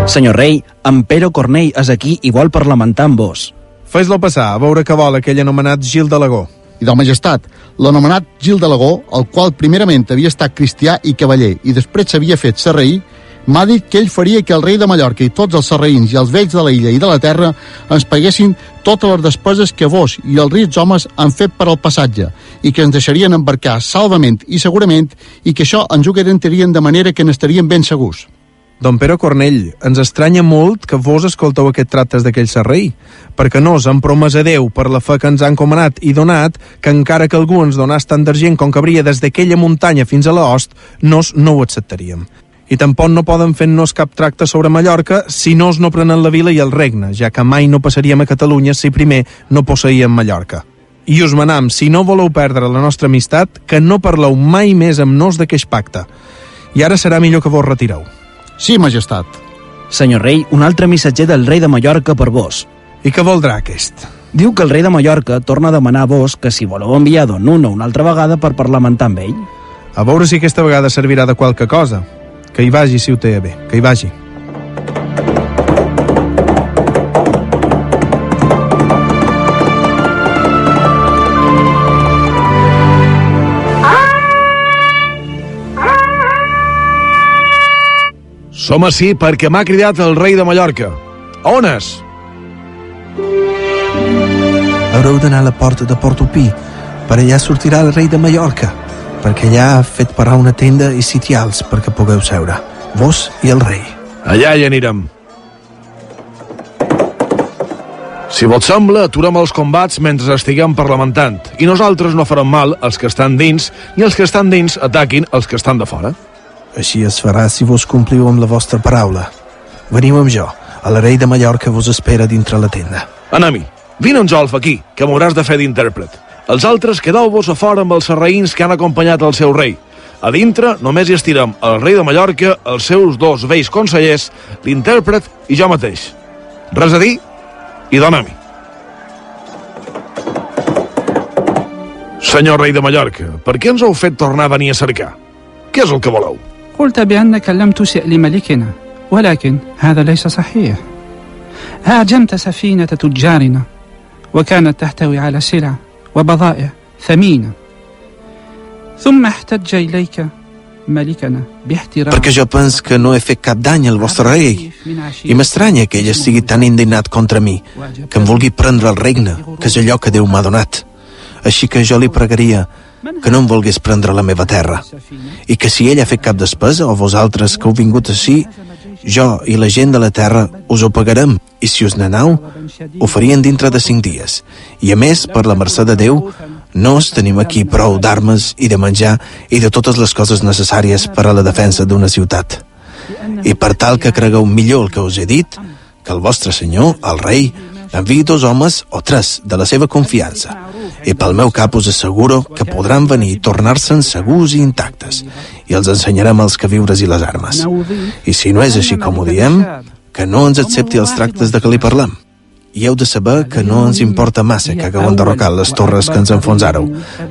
Senyor rei, en Pero Cornell és aquí i vol parlamentar amb vos. Fes-lo passar, a veure què vol aquell anomenat Gil Delegó. I del majestat, l'anomenat Gil Delegó, el qual primerament havia estat cristià i cavaller i després s'havia fet serraí, m'ha dit que ell faria que el rei de Mallorca i tots els serraïns i els vells de la illa i de la terra ens paguessin totes les despeses que vos i els rics homes han fet per al passatge i que ens deixarien embarcar salvament i segurament i que això ens ho garantirien de manera que n'estaríem ben segurs. Don Pero Cornell, ens estranya molt que vos escolteu aquest tractes d'aquell serrei, perquè nos hem promès a Déu per la fe que ens han comanat i donat que encara que algú ens donàs tant d'argent com cabria des d'aquella muntanya fins a l'ost, nos no ho acceptaríem. I tampoc no poden fer-nos cap tracte sobre Mallorca si no es no prenen la vila i el regne, ja que mai no passaríem a Catalunya si primer no posseïem Mallorca. I us manam, si no voleu perdre la nostra amistat, que no parleu mai més amb nos d'aquest pacte. I ara serà millor que vos retireu. Sí, majestat. Senyor rei, un altre missatger del rei de Mallorca per vos. I què voldrà aquest? Diu que el rei de Mallorca torna a demanar a vos que si voleu enviar Don Nuno una altra vegada per parlamentar amb ell. A veure si aquesta vegada servirà de qualque cosa. Que hi vagi si ho té bé, que hi vagi. Som així perquè m'ha cridat el rei de Mallorca. On és? Haureu d'anar a la porta de Portopí. Per allà sortirà el rei de Mallorca, perquè allà ha fet parar una tenda i sitials perquè pugueu seure. Vos i el rei. Allà hi anirem. Si vos sembla, aturem els combats mentre estiguem parlamentant i nosaltres no farem mal als que estan dins ni els que estan dins ataquin els que estan de fora. Així es farà si vos compliu amb la vostra paraula. Veniu amb jo. El rei de Mallorca vos espera dintre la tenda. Anami, vine en Jolf aquí, que m'hauràs de fer d'intèrpret. Els altres quedeu-vos a fora amb els serraïns que han acompanyat el seu rei. A dintre només hi estirem el rei de Mallorca, els seus dos vells consellers, l'intèrpret i jo mateix. Res a dir i dona-m'hi. Senyor rei de Mallorca, per què ens heu fet tornar a venir a cercar? Què és el que voleu? قلت بأنك لم تسئ لملكنا ولكن هذا ليس صحيح هاجمت سفينة تجارنا وكانت تحتوي على سلع وبضائع ثمينة ثم احتج إليك ملكنا باحترام Perquè jo penso que no he fet cap dany al vostre rei i m'estranya que ell estigui tan indignat contra mi, que em vulgui prendre el regne, que és allò que Déu m'ha donat. Així que jo li pregaria que no em volgués prendre la meva terra i que si ell ha fet cap despesa o vosaltres que heu vingut així, jo i la gent de la terra us ho pagarem i si us n'anau, ho farien dintre de cinc dies. I a més, per la mercè de Déu, nos tenim aquí prou d'armes i de menjar i de totes les coses necessàries per a la defensa d'una ciutat. I per tal que cregueu millor el que us he dit, que el vostre senyor, el rei, enviï dos homes o tres de la seva confiança i pel meu cap us asseguro que podran venir i tornar-se'n segurs i intactes i els ensenyarem els queviures i les armes. I si no és així com ho diem, que no ens accepti els tractes de què li parlem. I heu de saber que no ens importa massa que hagueu enderrocat les torres que ens enfonsàreu,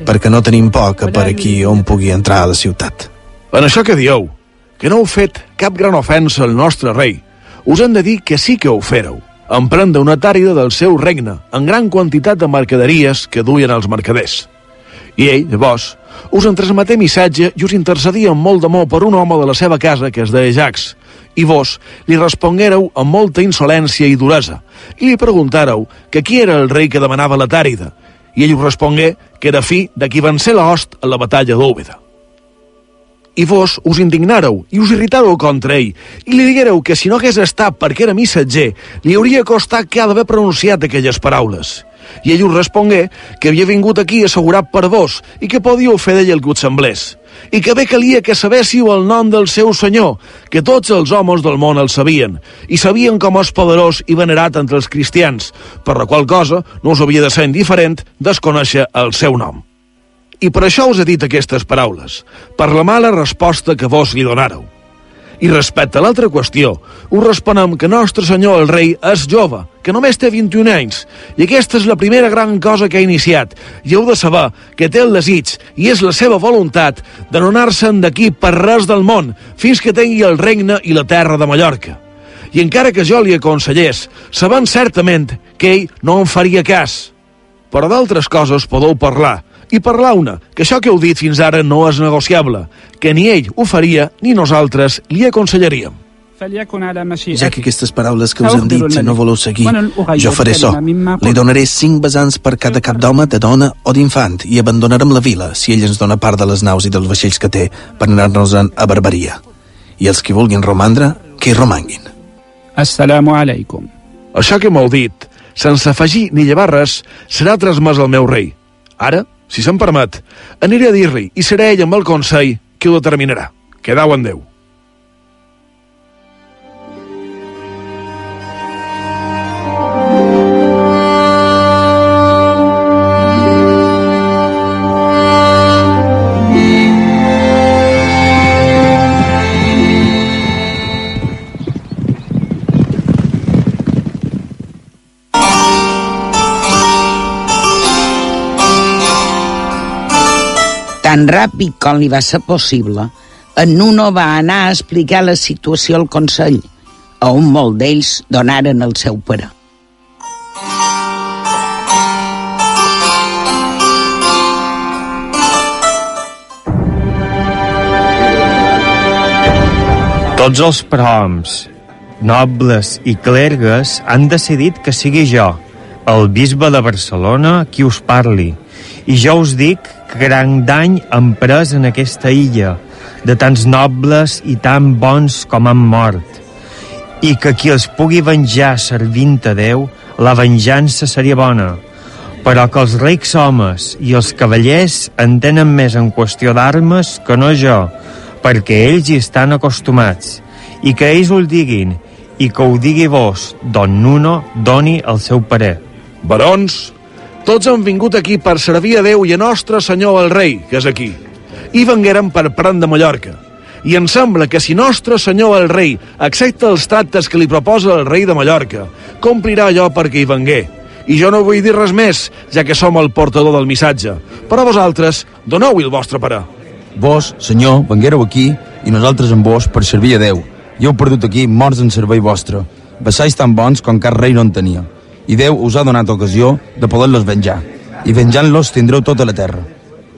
perquè no tenim por que per aquí on pugui entrar a la ciutat. En això que dieu, que no heu fet cap gran ofensa al nostre rei, us hem de dir que sí que ho fèreu, emprendre una tàrida del seu regne en gran quantitat de mercaderies que duien els mercaders. I ell, llavors, us en transmeté missatge i us intercedia amb molt d'amor per un home de la seva casa que es deia Jax, i vos li responguéreu amb molta insolència i duresa, i li preguntàreu que qui era el rei que demanava la tàrida, i ell us respongué que era fi de qui van ser l'host a la batalla d'Úbeda. I vos us indignàreu i us irritàreu contra ell i li diguéreu que si no hagués estat perquè era missatger, li hauria costat que ha d'haver pronunciat aquelles paraules. I ell us respongué que havia vingut aquí assegurat per vos i que podíeu fer d'ell el que us semblés. I que bé calia que sabéssiu el nom del seu senyor, que tots els homes del món el sabien, i sabien com és poderós i venerat entre els cristians, per la qual cosa no us havia de ser indiferent desconèixer el seu nom. I per això us he dit aquestes paraules, per la mala resposta que vos li donàreu. I respecte a l'altra qüestió, us responem que nostre senyor el rei és jove, que només té 21 anys, i aquesta és la primera gran cosa que ha iniciat, i heu de saber que té el desig, i és la seva voluntat, de no anar-se'n d'aquí per res del món, fins que tingui el regne i la terra de Mallorca. I encara que jo li aconsellés, sabent certament que ell no en faria cas. Però d'altres coses podeu parlar, i parlar una, que això que heu dit fins ara no és negociable, que ni ell ho faria ni nosaltres li aconsellaríem. Ja que aquestes paraules que us hem dit, no voleu seguir, jo faré so. Li donaré cinc besants per cada cap d'home, de dona o d'infant i abandonarem la vila si ell ens dona part de les naus i dels vaixells que té per anar-nos a Barbaria. I els que vulguin romandre, que hi romanguin. Assalamu alaikum. Això que m'heu dit, sense afegir ni llevar res, serà transmès al meu rei. Ara, si se'm permet, aniré a dir-li i serà ell amb el consell qui ho determinarà. Quedau en Déu. Tan ràpid com li va ser possible, en Nuno va anar a explicar la situació al Consell, on molt d'ells donaren el seu parer. Tots els proms, nobles i clergues han decidit que sigui jo, el bisbe de Barcelona, qui us parli. I jo us dic gran dany han pres en aquesta illa, de tants nobles i tan bons com han mort. I que qui els pugui venjar servint a Déu, la venjança seria bona. Però que els rics homes i els cavallers en tenen més en qüestió d'armes que no jo, perquè ells hi estan acostumats, i que ells ho diguin, i que ho digui vos, don Nuno doni el seu parer. Barons, tots han vingut aquí per servir a Déu i a Nostre Senyor el Rei, que és aquí. I vengueren per Pran de Mallorca. I em sembla que si Nostre Senyor el Rei accepta els tractes que li proposa el rei de Mallorca, complirà allò perquè hi vengué. I jo no vull dir res més, ja que som el portador del missatge. Però vosaltres, doneu el vostre parer. Vos, senyor, venguéreu aquí i nosaltres amb vos per servir a Déu. I heu perdut aquí morts en servei vostre. Vassalls tan bons com cap rei no en tenia. I Déu us ha donat ocasió de poder-los venjar. I venjant-los tindreu tota la terra.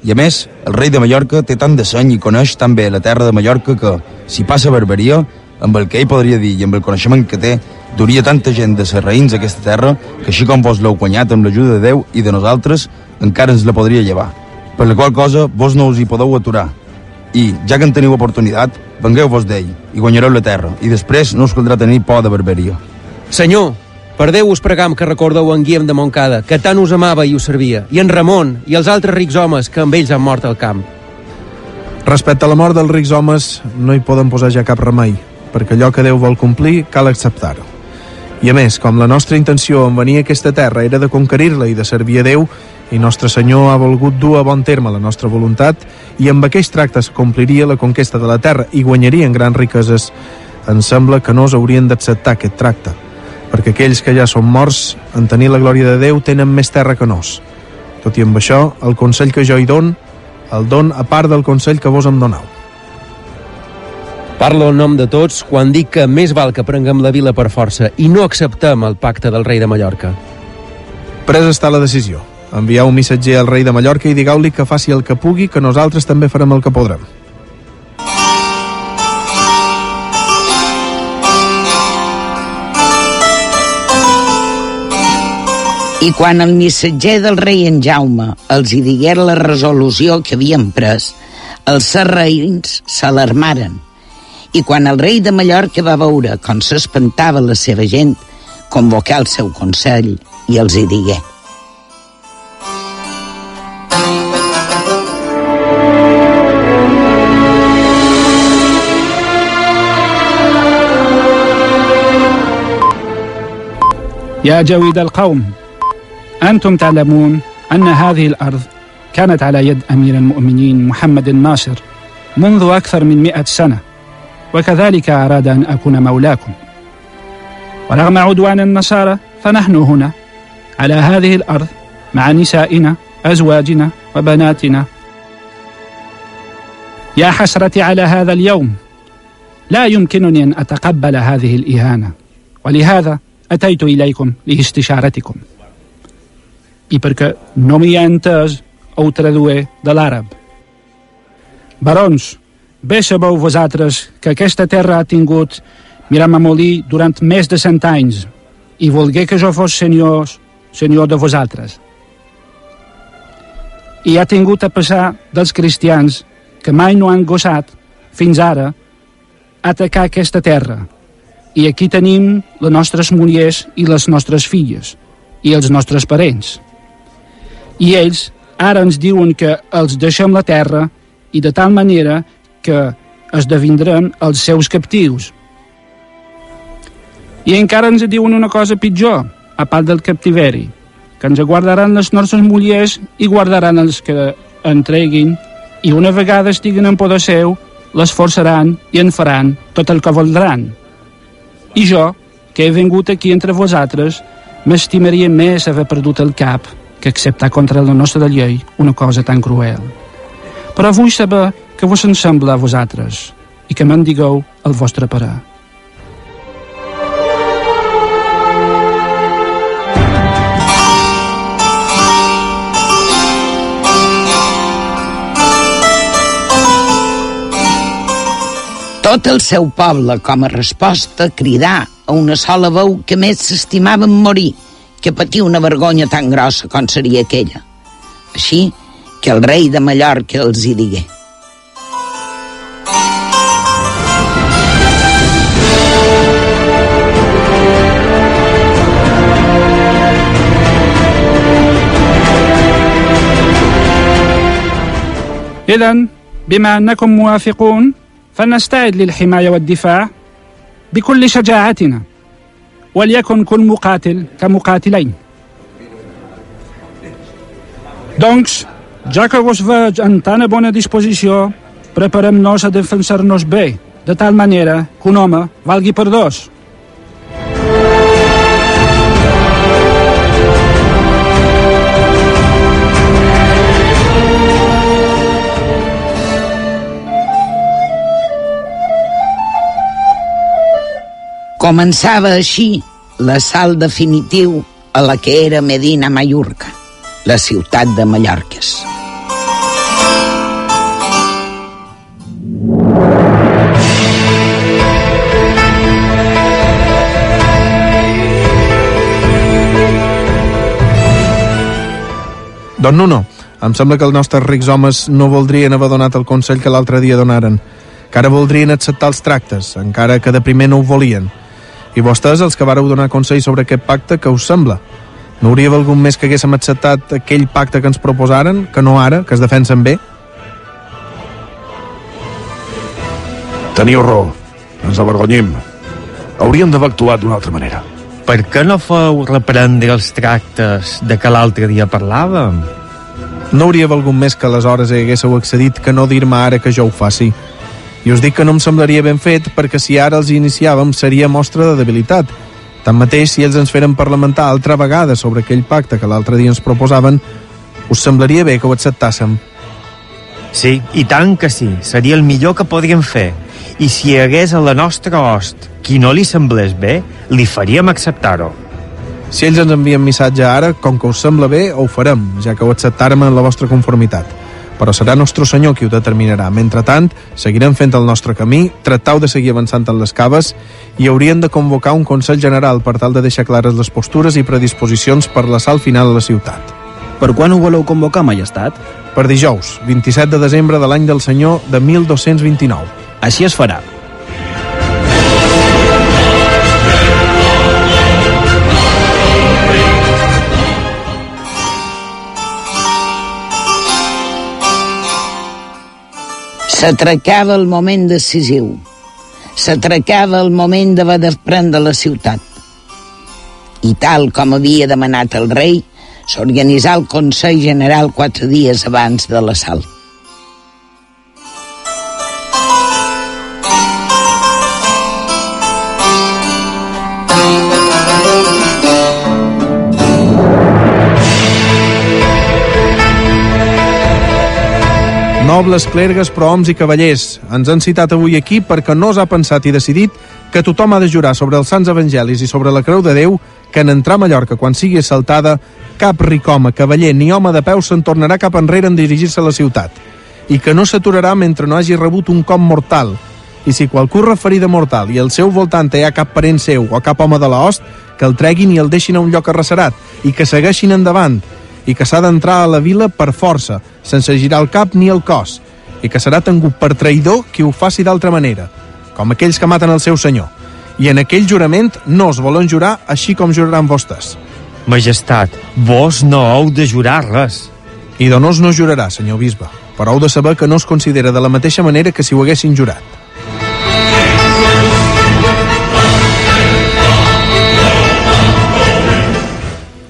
I a més, el rei de Mallorca té tant de seny i coneix tan bé la terra de Mallorca que, si passa barbaria, amb el que ell podria dir i amb el coneixement que té, duria tanta gent de serraïns a aquesta terra que així com vos l'heu guanyat amb l'ajuda de Déu i de nosaltres, encara ens la podria llevar per la qual cosa vos no us hi podeu aturar. I, ja que en teniu oportunitat, vengueu-vos d'ell i guanyareu la terra, i després no us caldrà tenir por de barberia. Senyor, per Déu us pregam que recordeu en Guillem de Montcada, que tant us amava i us servia, i en Ramon i els altres rics homes que amb ells han mort al camp. Respecte a la mort dels rics homes, no hi poden posar ja cap remei, perquè allò que Déu vol complir cal acceptar-ho. I a més, com la nostra intenció en venir a aquesta terra era de conquerir-la i de servir a Déu, i Nostre Senyor ha volgut dur a bon terme la nostra voluntat i amb aquells tractes compliria la conquesta de la terra i guanyarien grans riqueses, ens sembla que no s'haurien d'acceptar aquest tracte, perquè aquells que ja són morts en tenir la glòria de Déu tenen més terra que nos. Tot i amb això, el consell que jo hi don, el don a part del consell que vos em donau. Parlo en nom de tots quan dic que més val que prenguem la vila per força i no acceptem el pacte del rei de Mallorca. Presa està la decisió. Envieu un missatger al rei de Mallorca i digueu-li que faci el que pugui, que nosaltres també farem el que podrem. I quan el missatger del rei en Jaume els hi digué la resolució que havien pres, els serraïns s'alarmaren. I quan el rei de Mallorca va veure com s'espantava la seva gent, convocà el seu consell i els hi digué يا جويد القوم أنتم تعلمون أن هذه الأرض كانت على يد أمير المؤمنين محمد الناصر منذ أكثر من مئة سنة وكذلك أراد أن أكون مولاكم. ورغم عدوان النصارى فنحن هنا على هذه الأرض مع نسائنا أزواجنا وبناتنا. يا حسرتي على هذا اليوم. لا يمكنني أن أتقبل هذه الإهانة ولهذا أتيت إليكم لاستشارتكم. I perquè no m'hi ha entès ho tradué de l'àrab. Barons, bé sabeu vosaltres que aquesta terra ha tingut miram molí durant més de cent anys i volgué que jo fos senyor, senyor de vosaltres. I ha tingut a passar dels cristians que mai no han gosat, fins ara, atacar aquesta terra. I aquí tenim les nostres mullers i les nostres filles i els nostres parents. I ells ara ens diuen que els deixem la terra i de tal manera que esdevindrem els seus captius. I encara ens diuen una cosa pitjor, a part del captiveri, que ens guardaran les nostres mullers i guardaran els que entreguin i una vegada estiguen en poder seu, les forçaran i en faran tot el que voldran. I jo, que he vingut aquí entre vosaltres, m'estimaria més haver perdut el cap que acceptar contra la nostra llei una cosa tan cruel. Però vull saber què vos en sembla a vosaltres i que me'n digueu el vostre parer. Tot el seu poble, com a resposta, cridà a una sola veu que més s'estimaven morir que patir una vergonya tan grossa com seria aquella. Així que el rei de Mallorca els hi digué. إذا بما أنكم موافقون فلنستعد للحماية والدفاع بكل شجاعتنا وليكن كل مقاتل كمقاتلين Doncs, ja que vos veig en tan bona disposició, preparem-nos a defensar-nos bé, de tal manera que un home valgui per dos. Començava així l'assalt definitiu a la que era Medina Mallorca, la ciutat de Mallorques. Don Nuno, em sembla que els nostres rics homes no voldrien haver donat el consell que l'altre dia donaren, que ara voldrien acceptar els tractes, encara que de primer no ho volien. I vostès, els que vareu donar consell sobre aquest pacte, què us sembla? No hauria valgut més que haguéssim acceptat aquell pacte que ens proposaren, que no ara, que es defensen bé? Teniu raó. Ens avergonyim. Hauríem d'haver actuat d'una altra manera. Per què no feu reprendre els tractes de que l'altre dia parlàvem? No hauria valgut més que aleshores haguéssiu accedit que no dir-me ara que jo ho faci. I us dic que no em semblaria ben fet perquè si ara els iniciàvem seria mostra de debilitat. Tanmateix, si ells ens feren parlamentar altra vegada sobre aquell pacte que l'altre dia ens proposaven, us semblaria bé que ho acceptàssim. Sí, i tant que sí. Seria el millor que podríem fer. I si hi hagués a la nostra host qui no li semblés bé, li faríem acceptar-ho. Si ells ens envien missatge ara, com que us sembla bé, ho farem, ja que ho acceptàrem en la vostra conformitat. Però serà nostre senyor qui ho determinarà. Mentretant, seguirem fent el nostre camí, tractau de seguir avançant en les caves i haurien de convocar un Consell General per tal de deixar clares les postures i predisposicions per l'assalt final a la ciutat. Per quan ho voleu convocar, majestat? Per dijous, 27 de desembre de l'any del senyor de 1229. Així es farà. S'atracava el moment decisiu. S'atracava el moment de prendre la ciutat. I tal com havia demanat el rei, s'organitzà el Consell General quatre dies abans de l'assalt. Nobles, clergues, prohoms i cavallers, ens han citat avui aquí perquè no s'ha pensat i decidit que tothom ha de jurar sobre els sants evangelis i sobre la creu de Déu que en entrar a Mallorca quan sigui assaltada, cap ric home, cavaller ni home de peu se'n tornarà cap enrere en dirigir-se a la ciutat i que no s'aturarà mentre no hagi rebut un cop mortal. I si qualcú referida mortal i al seu voltant hi ha cap parent seu o cap home de la host, que el treguin i el deixin a un lloc arrecerat i que segueixin endavant i que s'ha d'entrar a la vila per força, sense girar el cap ni el cos, i que serà tengut per traïdor qui ho faci d'altra manera, com aquells que maten el seu senyor. I en aquell jurament no es volen jurar així com juraran vostès. Majestat, vos no heu de jurar res. I Donós no jurarà, senyor bisbe, però heu de saber que no es considera de la mateixa manera que si ho haguessin jurat.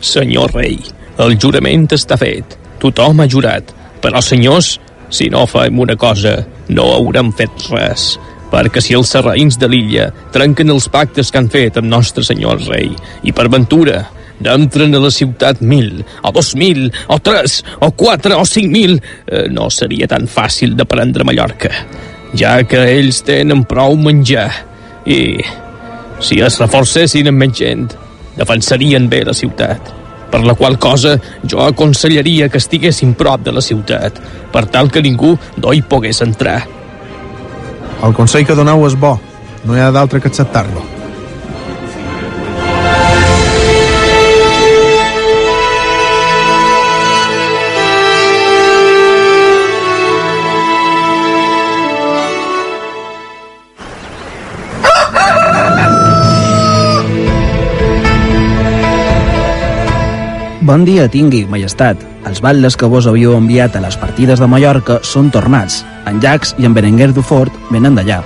Senyor rei, el jurament està fet. Tothom ha jurat. Però, senyors, si no fem una cosa, no haurem fet res. Perquè si els serraïns de l'illa trenquen els pactes que han fet amb nostre senyor rei, i per ventura n'entren a la ciutat mil, o dos mil, o tres, o quatre, o cinc mil, eh, no seria tan fàcil de prendre Mallorca, ja que ells tenen prou menjar. I si es reforcessin amb menys gent, defensarien bé la ciutat. Per la qual cosa jo aconsellaria que estiguessin prop de la ciutat, per tal que ningú no hi pogués entrar. El consell que doneu és bo, no hi ha d'altre que acceptar-lo. Bon dia tingui, majestat. Els batlles que vos havíeu enviat a les partides de Mallorca són tornats. En Jax i en Berenguer du Fort venen d'allà.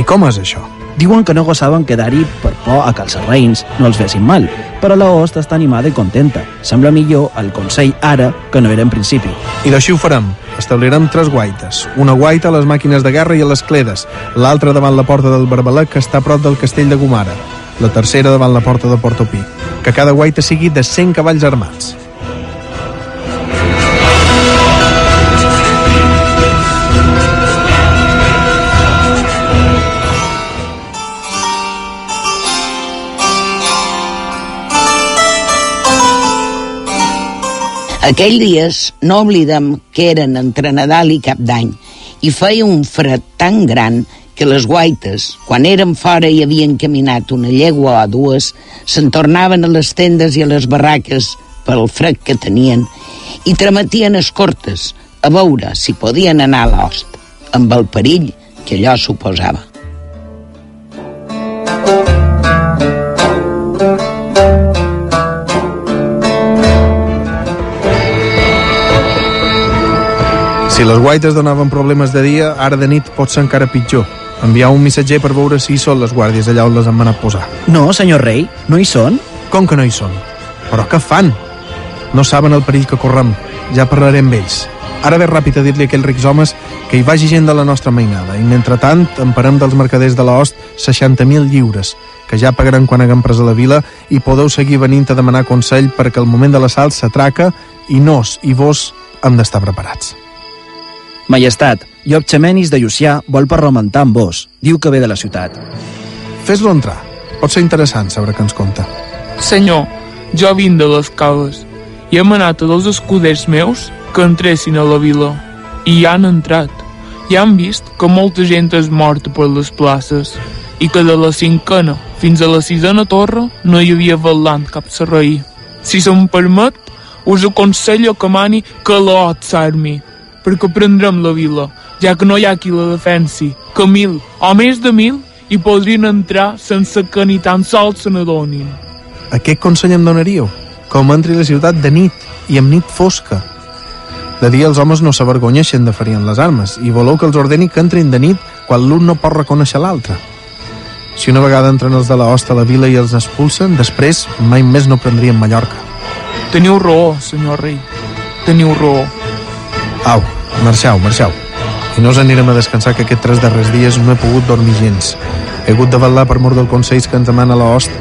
I com és això? Diuen que no gosaven quedar-hi per por a que els reins no els fessin mal, però la host està animada i contenta. Sembla millor el consell ara que no era en principi. I d'així ho farem. Establirem tres guaites. Una guaita a les màquines de guerra i a les cledes, l'altra davant la porta del Barbalec, que està a prop del castell de Gomara, la tercera davant la porta de Portopí. Que cada guaita sigui de 100 cavalls armats. Aquell dies no oblidem que eren entre Nadal i Cap d'Any i feia un fred tan gran que les guaites, quan eren fora i havien caminat una llegua o dues, se'n tornaven a les tendes i a les barraques pel fred que tenien i trametien escortes a veure si podien anar a l'host, amb el perill que allò suposava. Si les guaites donaven problemes de dia, ara de nit pot ser encara pitjor. Enviar un missatger per veure si hi són les guàrdies allà on les han manat posar. No, senyor rei, no hi són? Com que no hi són? Però què fan? No saben el perill que correm. Ja parlaré amb ells. Ara ve ràpid a dir-li a aquells rics homes que hi vagi gent de la nostra mainada i mentrestant emparem dels mercaders de l'Ost 60.000 lliures que ja pagaran quan haguem pres a la vila i podeu seguir venint a demanar consell perquè el moment de l'assalt s'atraca i nos i vos hem d'estar preparats. Majestat, Llop Xemenis de Llucià vol parlamentar amb vos. Diu que ve de la ciutat. Fes-lo entrar. Pot ser interessant saber què ens conta. Senyor, jo vinc de les caves i hem anat a dos escuders meus que entressin a la vila i hi han entrat. I han vist que molta gent és morta per les places i que de la cinquena fins a la sisena torre no hi havia velant cap serraí. Si se'm permet, us aconsello que mani que l'ot s'armi, perquè prendrem la vila, ja que no hi ha qui la defensi, que mil o més de mil hi podrien entrar sense que ni tan sols se n'adonin. A què consell em donaríeu? Com entri a la ciutat de nit i amb nit fosca. De dia els homes no s'avergonyeixen de ferir en les armes i voleu que els ordeni que entrin de nit quan l'un no pot reconèixer l'altre. Si una vegada entren els de la hosta a la vila i els expulsen, després mai més no prendrien Mallorca. Teniu raó, senyor rei. Teniu raó. Au, marxau, marxau. I no us anirem a descansar que aquests tres darrers dies no he pogut dormir gens. He hagut de vetllar per mort del consell que ens demana la host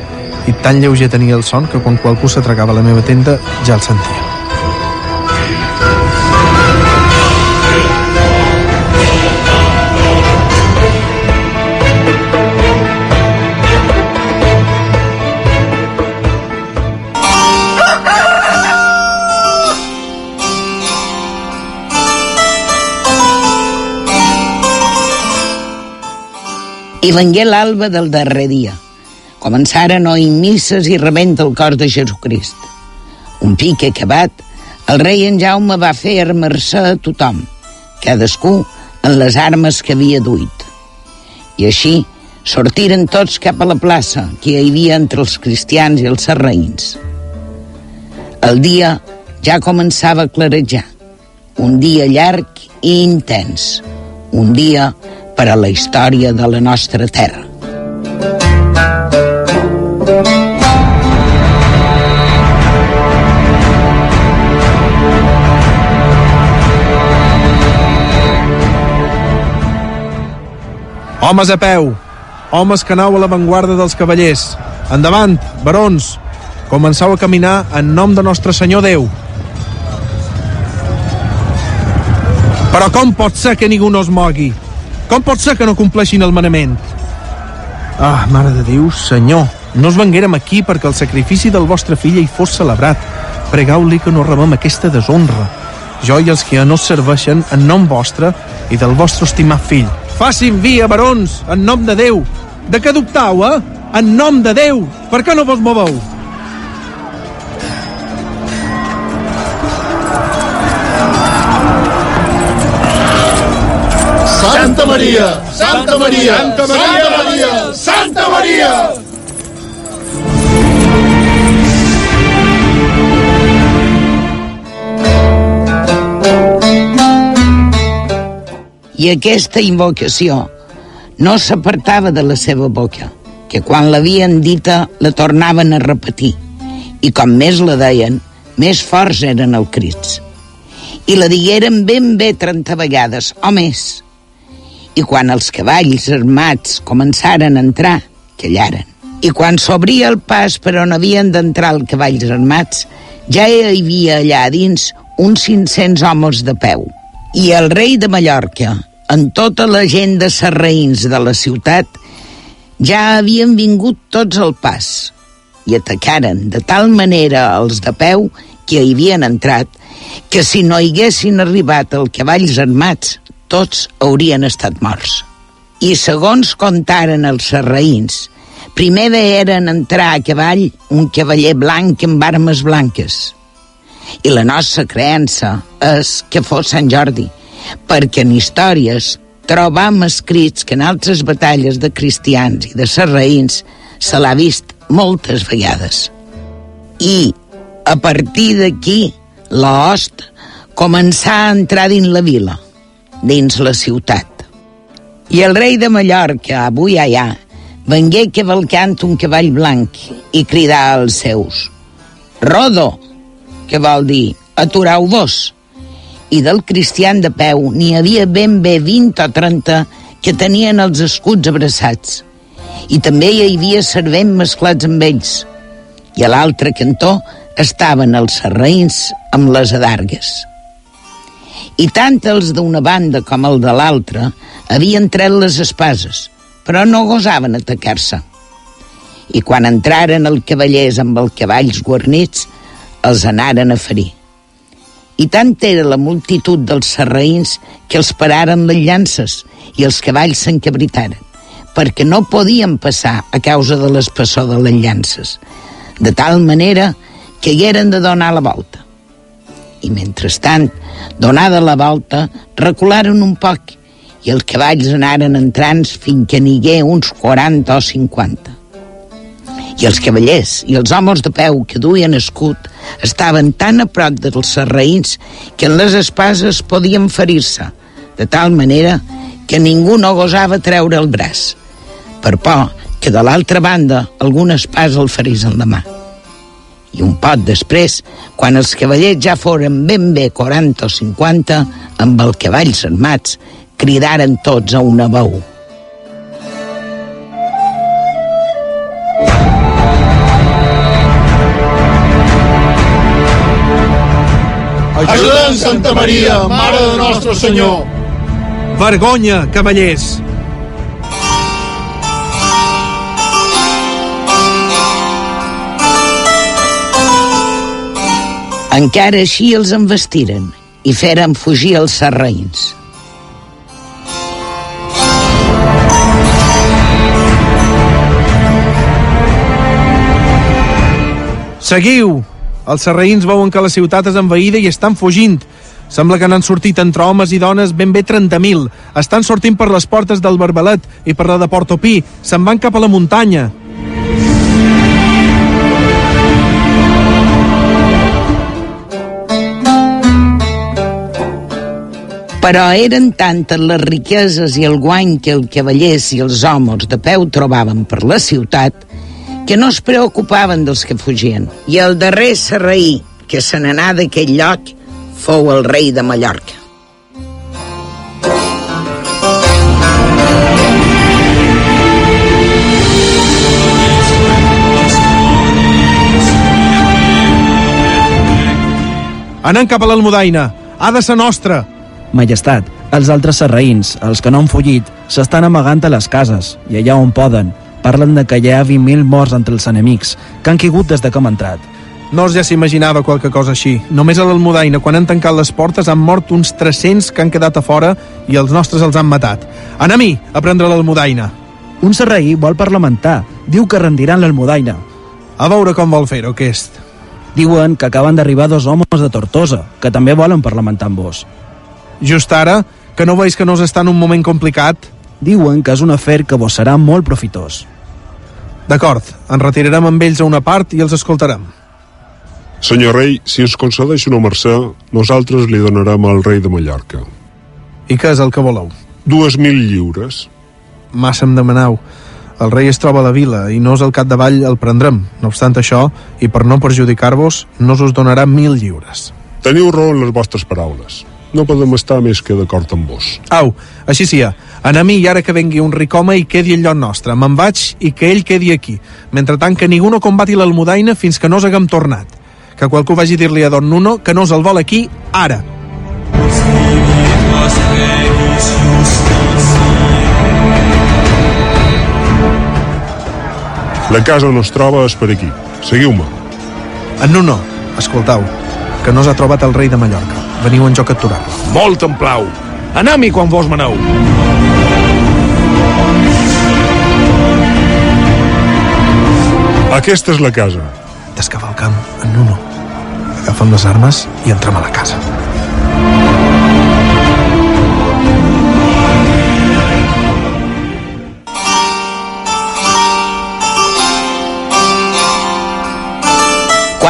i tan lleuger tenia el son que quan qualcú s'atracava a la meva tenda ja el sentia. I vengué l'alba del darrer dia. Començaren a oir misses i rebenta el cor de Jesucrist. Un pic acabat, el rei en Jaume va fer mercè a tothom, cadascú en les armes que havia duit. I així sortiren tots cap a la plaça que hi havia entre els cristians i els sarraïns. El dia ja començava a clarejar. Un dia llarg i intens. Un dia per a la història de la nostra terra. Homes a peu! Homes que anau a l'avantguarda dels cavallers! Endavant, barons! començau a caminar en nom de Nostre Senyor Déu. Però com pot ser que ningú no es mogui? Com pot ser que no compleixin el manament? Ah, Mare de Déu, Senyor, no us venguérem aquí perquè el sacrifici del vostre fill hi fos celebrat. Pregau-li que no rebem aquesta deshonra. Jo i els que no serveixen en nom vostre i del vostre estimat fill. Facin via, barons, en nom de Déu. De què dubtau, eh? En nom de Déu, per què no vos moveu? Santa Maria! Santa Maria! Santa Maria! Santa Maria! I aquesta invocació no s'apartava de la seva boca, que quan l'havien dita la tornaven a repetir, i com més la deien, més forts eren els crits. I la digueren ben bé 30 vegades, o més. I quan els cavalls armats començaren a entrar, callaren. I quan s'obria el pas per on havien d'entrar els cavalls armats, ja hi havia allà dins uns 500 homes de peu. I el rei de Mallorca, amb tota la gent de serraïns de la ciutat, ja havien vingut tots al pas i atacaren de tal manera els de peu que hi havien entrat que si no hi haguessin arribat els cavalls armats, tots haurien estat morts. I segons contaren els serraïns, primer veieren entrar a cavall un cavaller blanc amb armes blanques. I la nostra creença és que fos Sant Jordi, perquè en històries trobam escrits que en altres batalles de cristians i de serraïns se l'ha vist moltes vegades. I, a partir d'aquí, l'host començà a entrar dins la vila, dins la ciutat. I el rei de Mallorca, avui allà, vengué cavalcant un cavall blanc i cridà als seus «Rodo!», que vol dir «aturau-vos!» i del cristian de peu n'hi havia ben bé 20 o 30 que tenien els escuts abraçats. I també hi havia servents mesclats amb ells. I a l'altre cantó estaven els serraïns amb les adargues. I tant els d'una banda com el de l'altra havien tret les espases, però no gosaven atacar-se. I quan entraren els cavallers amb els cavalls guarnits, els anaren a ferir i tant era la multitud dels serraïns que els pararen les llances i els cavalls s'encabritaren, perquè no podien passar a causa de l'espessor de les llances, de tal manera que hagueren de donar la volta. I mentrestant, donada la volta, recularen un poc i els cavalls anaren entrant fins que n'hi uns 40 o 50 i els cavallers i els homes de peu que duien escut estaven tan a prop dels serraïns que en les espases podien ferir-se, de tal manera que ningú no gosava treure el braç, per por que de l'altra banda algun espàs el ferís en la mà. I un pot després, quan els cavallers ja foren ben bé 40 o 50, amb els cavalls armats, cridaren tots a una veu. Ajuda'ns, Santa Maria, Mare de Nostre Senyor. Vergonya, cavallers! Encara així els envestiren i feren fugir els serraïns. Seguiu! Els serraïns veuen que la ciutat és envaïda i estan fugint. Sembla que n'han sortit entre homes i dones ben bé 30.000. Estan sortint per les portes del Barbalet i per la de Portopí. Se'n van cap a la muntanya. Però eren tantes les riqueses i el guany que els cavallers i els homes de peu trobaven per la ciutat que no es preocupaven dels que fugien. I el darrer serraí que se n'anà d'aquell lloc fou el rei de Mallorca. Anem cap a l'Almudaina. Ha de ser nostra. Majestat, els altres serraïns, els que no han fullit, s'estan amagant a les cases, i allà on poden. Parlen de que hi ha 20.000 morts entre els enemics, que han caigut des de que hem entrat. No ja s'imaginava qualque cosa així. Només a l'Almudaina, quan han tancat les portes, han mort uns 300 que han quedat a fora i els nostres els han matat. Anem-hi a prendre l'Almudaina. Un serraí vol parlamentar. Diu que rendiran l'Almudaina. A veure com vol fer-ho, aquest. Diuen que acaben d'arribar dos homes de Tortosa, que també volen parlamentar amb vos. Just ara, que no veus que no està en un moment complicat? Diuen que és un afer que vos serà molt profitós. D'acord, ens retirarem amb ells a una part i els escoltarem. Senyor rei, si ens concedeix una mercè, nosaltres li donarem al rei de Mallorca. I què és el que voleu? Dues mil lliures. Massa em demaneu. El rei es troba a la vila i no és al capdavall el prendrem. No obstant això, i per no perjudicar-vos, no us donarà mil lliures. Teniu raó en les vostres paraules. No podem estar més que d'acord amb vos. Au, així sia. Anem-hi i ara que vengui un ricoma i quedi el lloc nostre. Me'n vaig i que ell quedi aquí. Mentrestant que ningú no combati l'Almudaina fins que no us haguem tornat. Que qualcú vagi a dir-li a Don Nuno que no us el vol aquí, ara. La casa on es troba és per aquí. Seguiu-me. En Nuno, escoltau, que no s'ha trobat el rei de Mallorca. Veniu en joc a aturar-lo. Molt em plau. Anem-hi quan vos maneu. Aquesta és la casa. Descavalcam en Nuno. Agafem les armes i entrem a la casa.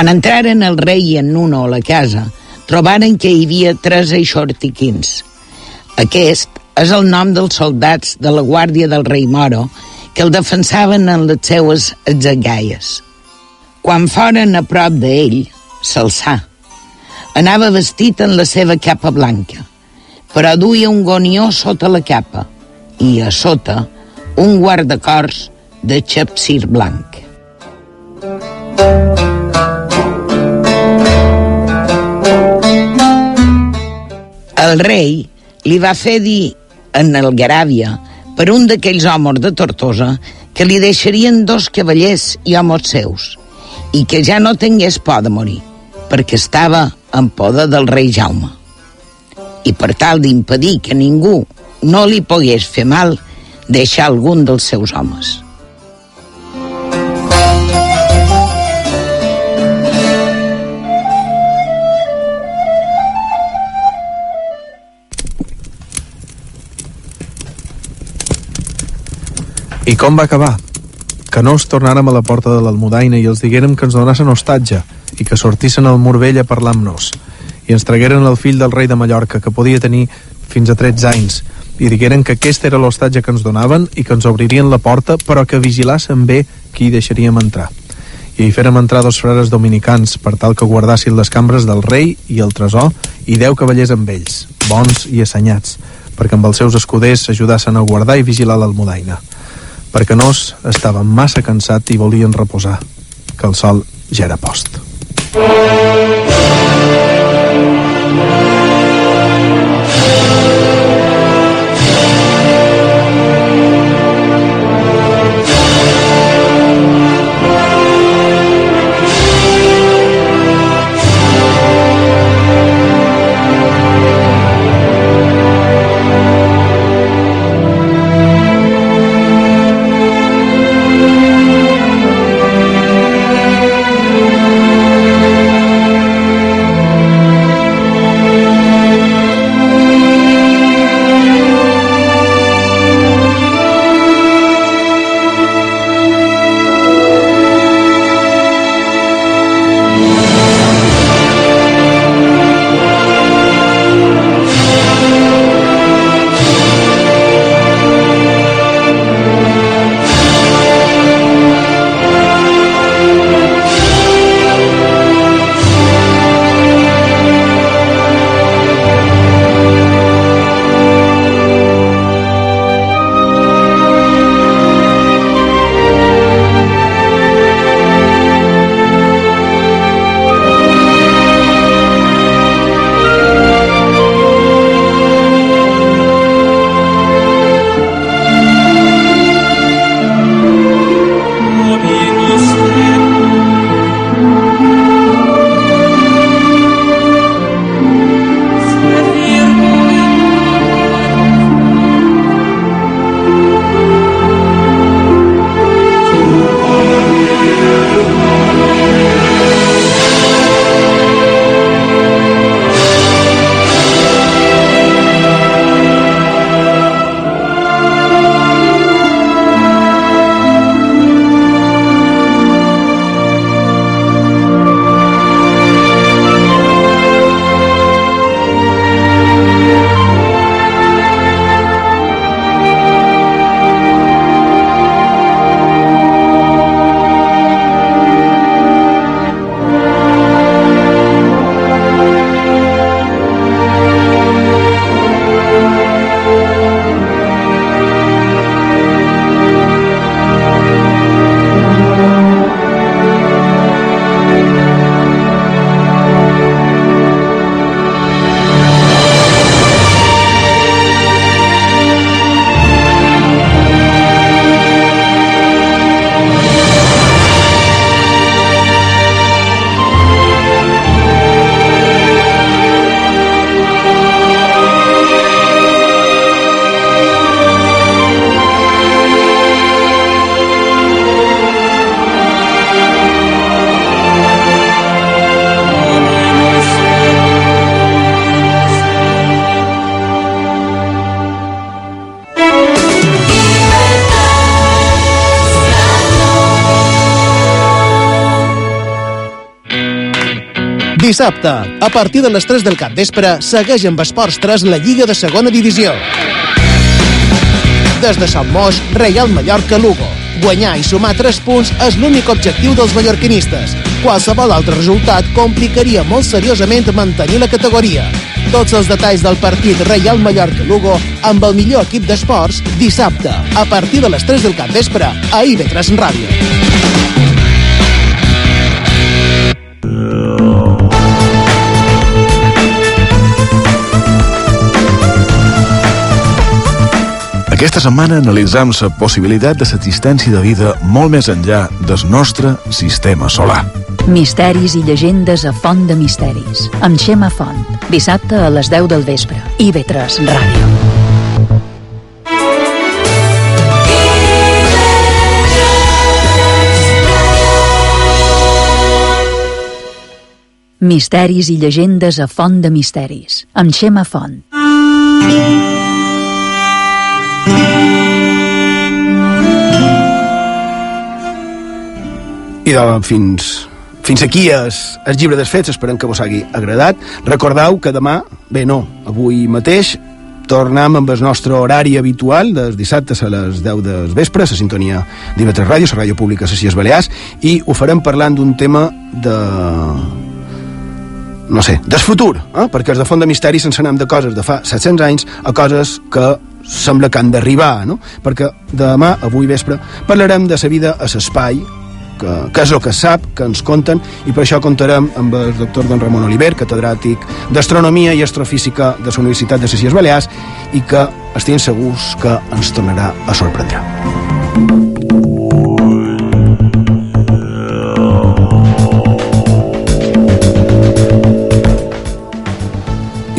Quan entraren el rei i en Nuno a la casa, trobaren que hi havia tres eixortiquins. Aquest és el nom dels soldats de la guàrdia del rei Moro que el defensaven en les seues atzagaies. Quan foren a prop d'ell, s'alçà. Anava vestit en la seva capa blanca, però duia un gonió sota la capa i a sota un guardacors de xapsir blanc. El rei li va fer dir en el Garàvia per un d'aquells homes de Tortosa que li deixarien dos cavallers i homes seus i que ja no tingués por de morir perquè estava en poder del rei Jaume. I per tal d'impedir que ningú no li pogués fer mal, deixar algun dels seus homes. I com va acabar? Que no es tornàrem a la porta de l'Almudaina i els diguérem que ens donassen hostatge i que sortissin al mur vell a parlar amb nos. I ens tragueren el fill del rei de Mallorca, que podia tenir fins a 13 anys, i digueren que aquest era l'hostatge que ens donaven i que ens obririen la porta, però que vigilassen bé qui hi deixaríem entrar. I hi fèrem entrar dos frares dominicans per tal que guardassin les cambres del rei i el tresor i deu cavallers amb ells, bons i assenyats, perquè amb els seus escuders s'ajudassen a guardar i vigilar l'Almudaina perquè nos estaven massa cansats i volien reposar, que el sol ja era post. Dissabte, a partir de les 3 del cap vespre, segueix amb Esports 3 la Lliga de Segona Divisió. Des de Sant Moix, Real Mallorca Lugo. Guanyar i sumar 3 punts és l'únic objectiu dels mallorquinistes. Qualsevol altre resultat complicaria molt seriosament mantenir la categoria. Tots els detalls del partit Real Mallorca-Lugo amb el millor equip d'esports dissabte, a partir de les 3 del cap vespre, a IB3 Ràdio. Aquesta setmana analitzam la possibilitat de l'existència de vida molt més enllà del nostre sistema solar. Misteris i llegendes a Font de Misteris, amb Xema Font. Dissabte a les 10 del vespre. IB3 Ràdio. Misteris i llegendes a Font de Misteris, amb Xema Font. I doncs, fins, fins aquí és el llibre dels fets, esperem que vos hagi agradat. Recordeu que demà, bé no, avui mateix, tornem amb el nostre horari habitual dels dissabtes a les 10 del vespre, a sintonia d'IV3 Ràdio, la ràdio pública a les Balears, i ho farem parlant d'un tema de no sé, del futur, eh? perquè els de Font de Misteri se'ns anem de coses de fa 700 anys a coses que sembla que han d'arribar, no? perquè demà, avui vespre, parlarem de la vida a l'espai, que, que és el que sap, que ens conten, i per això comptarem amb el doctor don Ramon Oliver, catedràtic d'Astronomia i Astrofísica de la Universitat de les Illes Balears, i que estem segurs que ens tornarà a sorprendre.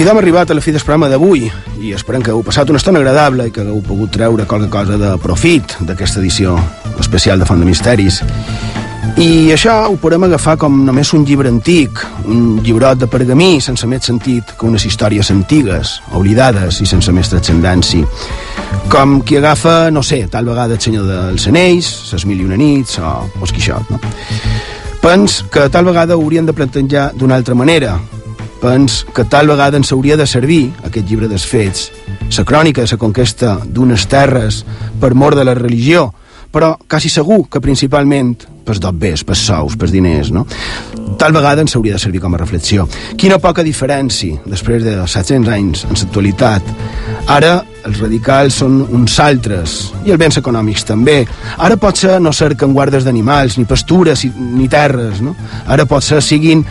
I d'hem arribat a la fi del programa d'avui i esperem que heu passat una estona agradable i que heu pogut treure qualque cosa de profit d'aquesta edició especial de Font de Misteris. I això ho podem agafar com només un llibre antic, un llibrot de pergamí sense més sentit que unes històries antigues, oblidades i sense més transcendència. Com qui agafa, no sé, tal vegada el senyor dels anells, ses mil i una nits o, o Quixot, no? Pens que tal vegada ho haurien de plantejar d'una altra manera, pens que tal vegada ens hauria de servir, aquest llibre dels fets, la crònica de la conquesta d'unes terres per mort de la religió, però quasi segur que principalment pels dobbers, pels sous, pels diners, no? Tal vegada ens hauria de servir com a reflexió. Quina poca diferència, després de 700 anys en l'actualitat. Ara els radicals són uns altres, i els béns econòmics també. Ara pot ser no cerquen guardes d'animals, ni pastures, ni terres, no? Ara pot ser siguin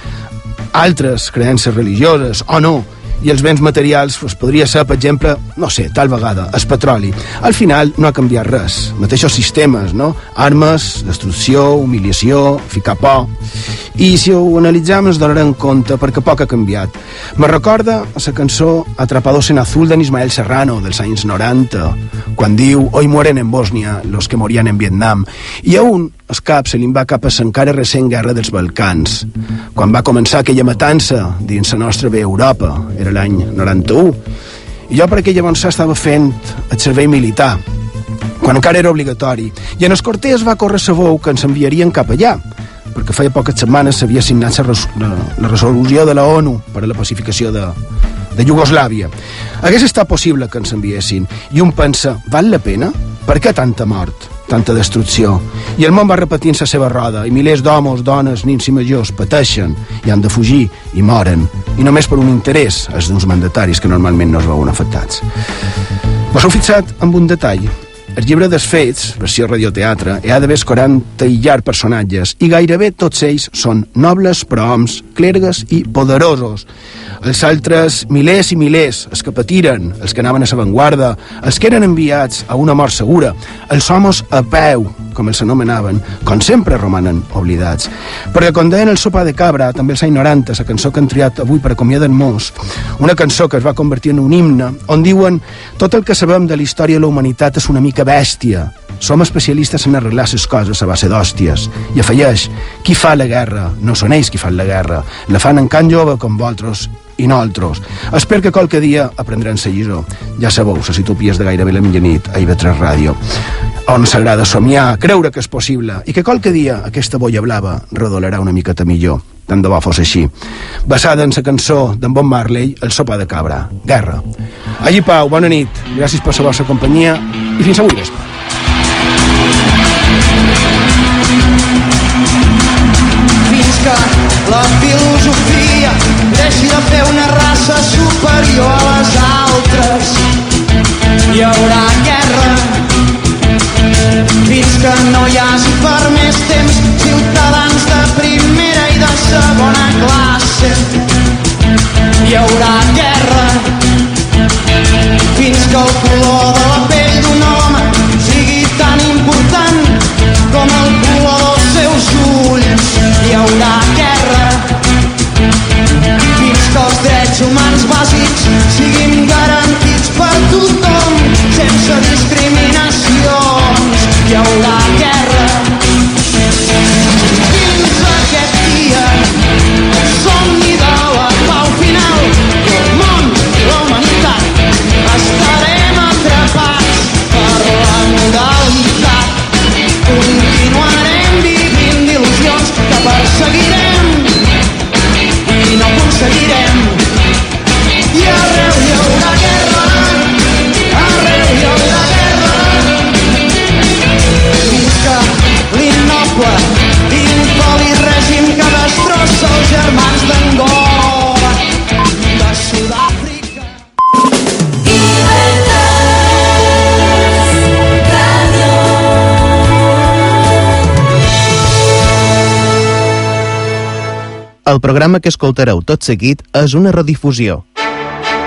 altres creences religioses, o no, i els béns materials pues, podria ser, per exemple, no sé, tal vegada, el petroli. Al final no ha canviat res. Mateixos sistemes, no? Armes, destrucció, humiliació, ficar por... I si ho analitzem ens donarem compte perquè poc ha canviat. Me recorda la cançó Atrapados en Azul de Ismael Serrano dels anys 90, quan diu Hoy mueren en Bòsnia los que morían en Vietnam. I a un el cap se li va cap a l'encara recent guerra dels Balcans, quan va començar aquella matança dins la nostra bé Europa, era l'any 91. I jo per aquella llavors estava fent el servei militar, quan encara era obligatori, i en el Cortés va córrer sabó que ens enviarien cap allà, perquè feia poques setmanes s'havia signat la, la, la resolució de la ONU per a la pacificació de, de Iugoslàvia. Hagués estat possible que ens enviessin, i un pensa, val la pena? Per què tanta mort? Tanta destrucció. I el món va repetint la seva roda, i milers d'homes, dones, nins i majors pateixen i han de fugir i moren, i només per un interès, els d'uns mandataris que normalment no es veuen afectats. Vos heu fixat amb un detall? El llibre dels fets, versió radioteatre, hi ha d'haver 40 i llarg personatges, i gairebé tots ells són nobles, prohoms, clergues i poderosos. Els altres milers i milers, els que patiren, els que anaven a l'avantguarda, els que eren enviats a una mort segura, els homes a peu, com els anomenaven, com sempre romanen oblidats. Perquè com deien el sopar de cabra, també els anys 90, la cançó que han triat avui per acomiadar-nos, una cançó que es va convertir en un himne, on diuen tot el que sabem de la història de la humanitat és una mica bèstia, som especialistes en arreglar les coses a base d'hòsties. I afegeix, qui fa la guerra no són ells qui fan la guerra, la fan en can jove com vosaltres i nosaltres. Espero que qualque dia aprendran la lliçó. Ja sabeu, les utopies de gairebé la mitjanit a IB3 Ràdio on s'agrada somiar, creure que és possible i que qualque dia aquesta boia blava redolarà una miqueta millor. Tant de bo fos així. Basada en la cançó d'en Bon Marley, El sopar de cabra. Guerra. Allí, Pau, bona nit. Gràcies per la vostra companyia i fins avui vespre. fins que la filosofia raça superior a les altres. Hi haurà guerra fins que no hi hagi per més temps ciutadans de primera i de segona classe. Hi haurà guerra fins que el color de la pell d'un home sigui tan important com el color dels seus ulls. Hi haurà guerra fins que els drets humans bàsics siguin garantits per tothom sense discriminacions. El programa que escoltareu tot seguit és una redifusió,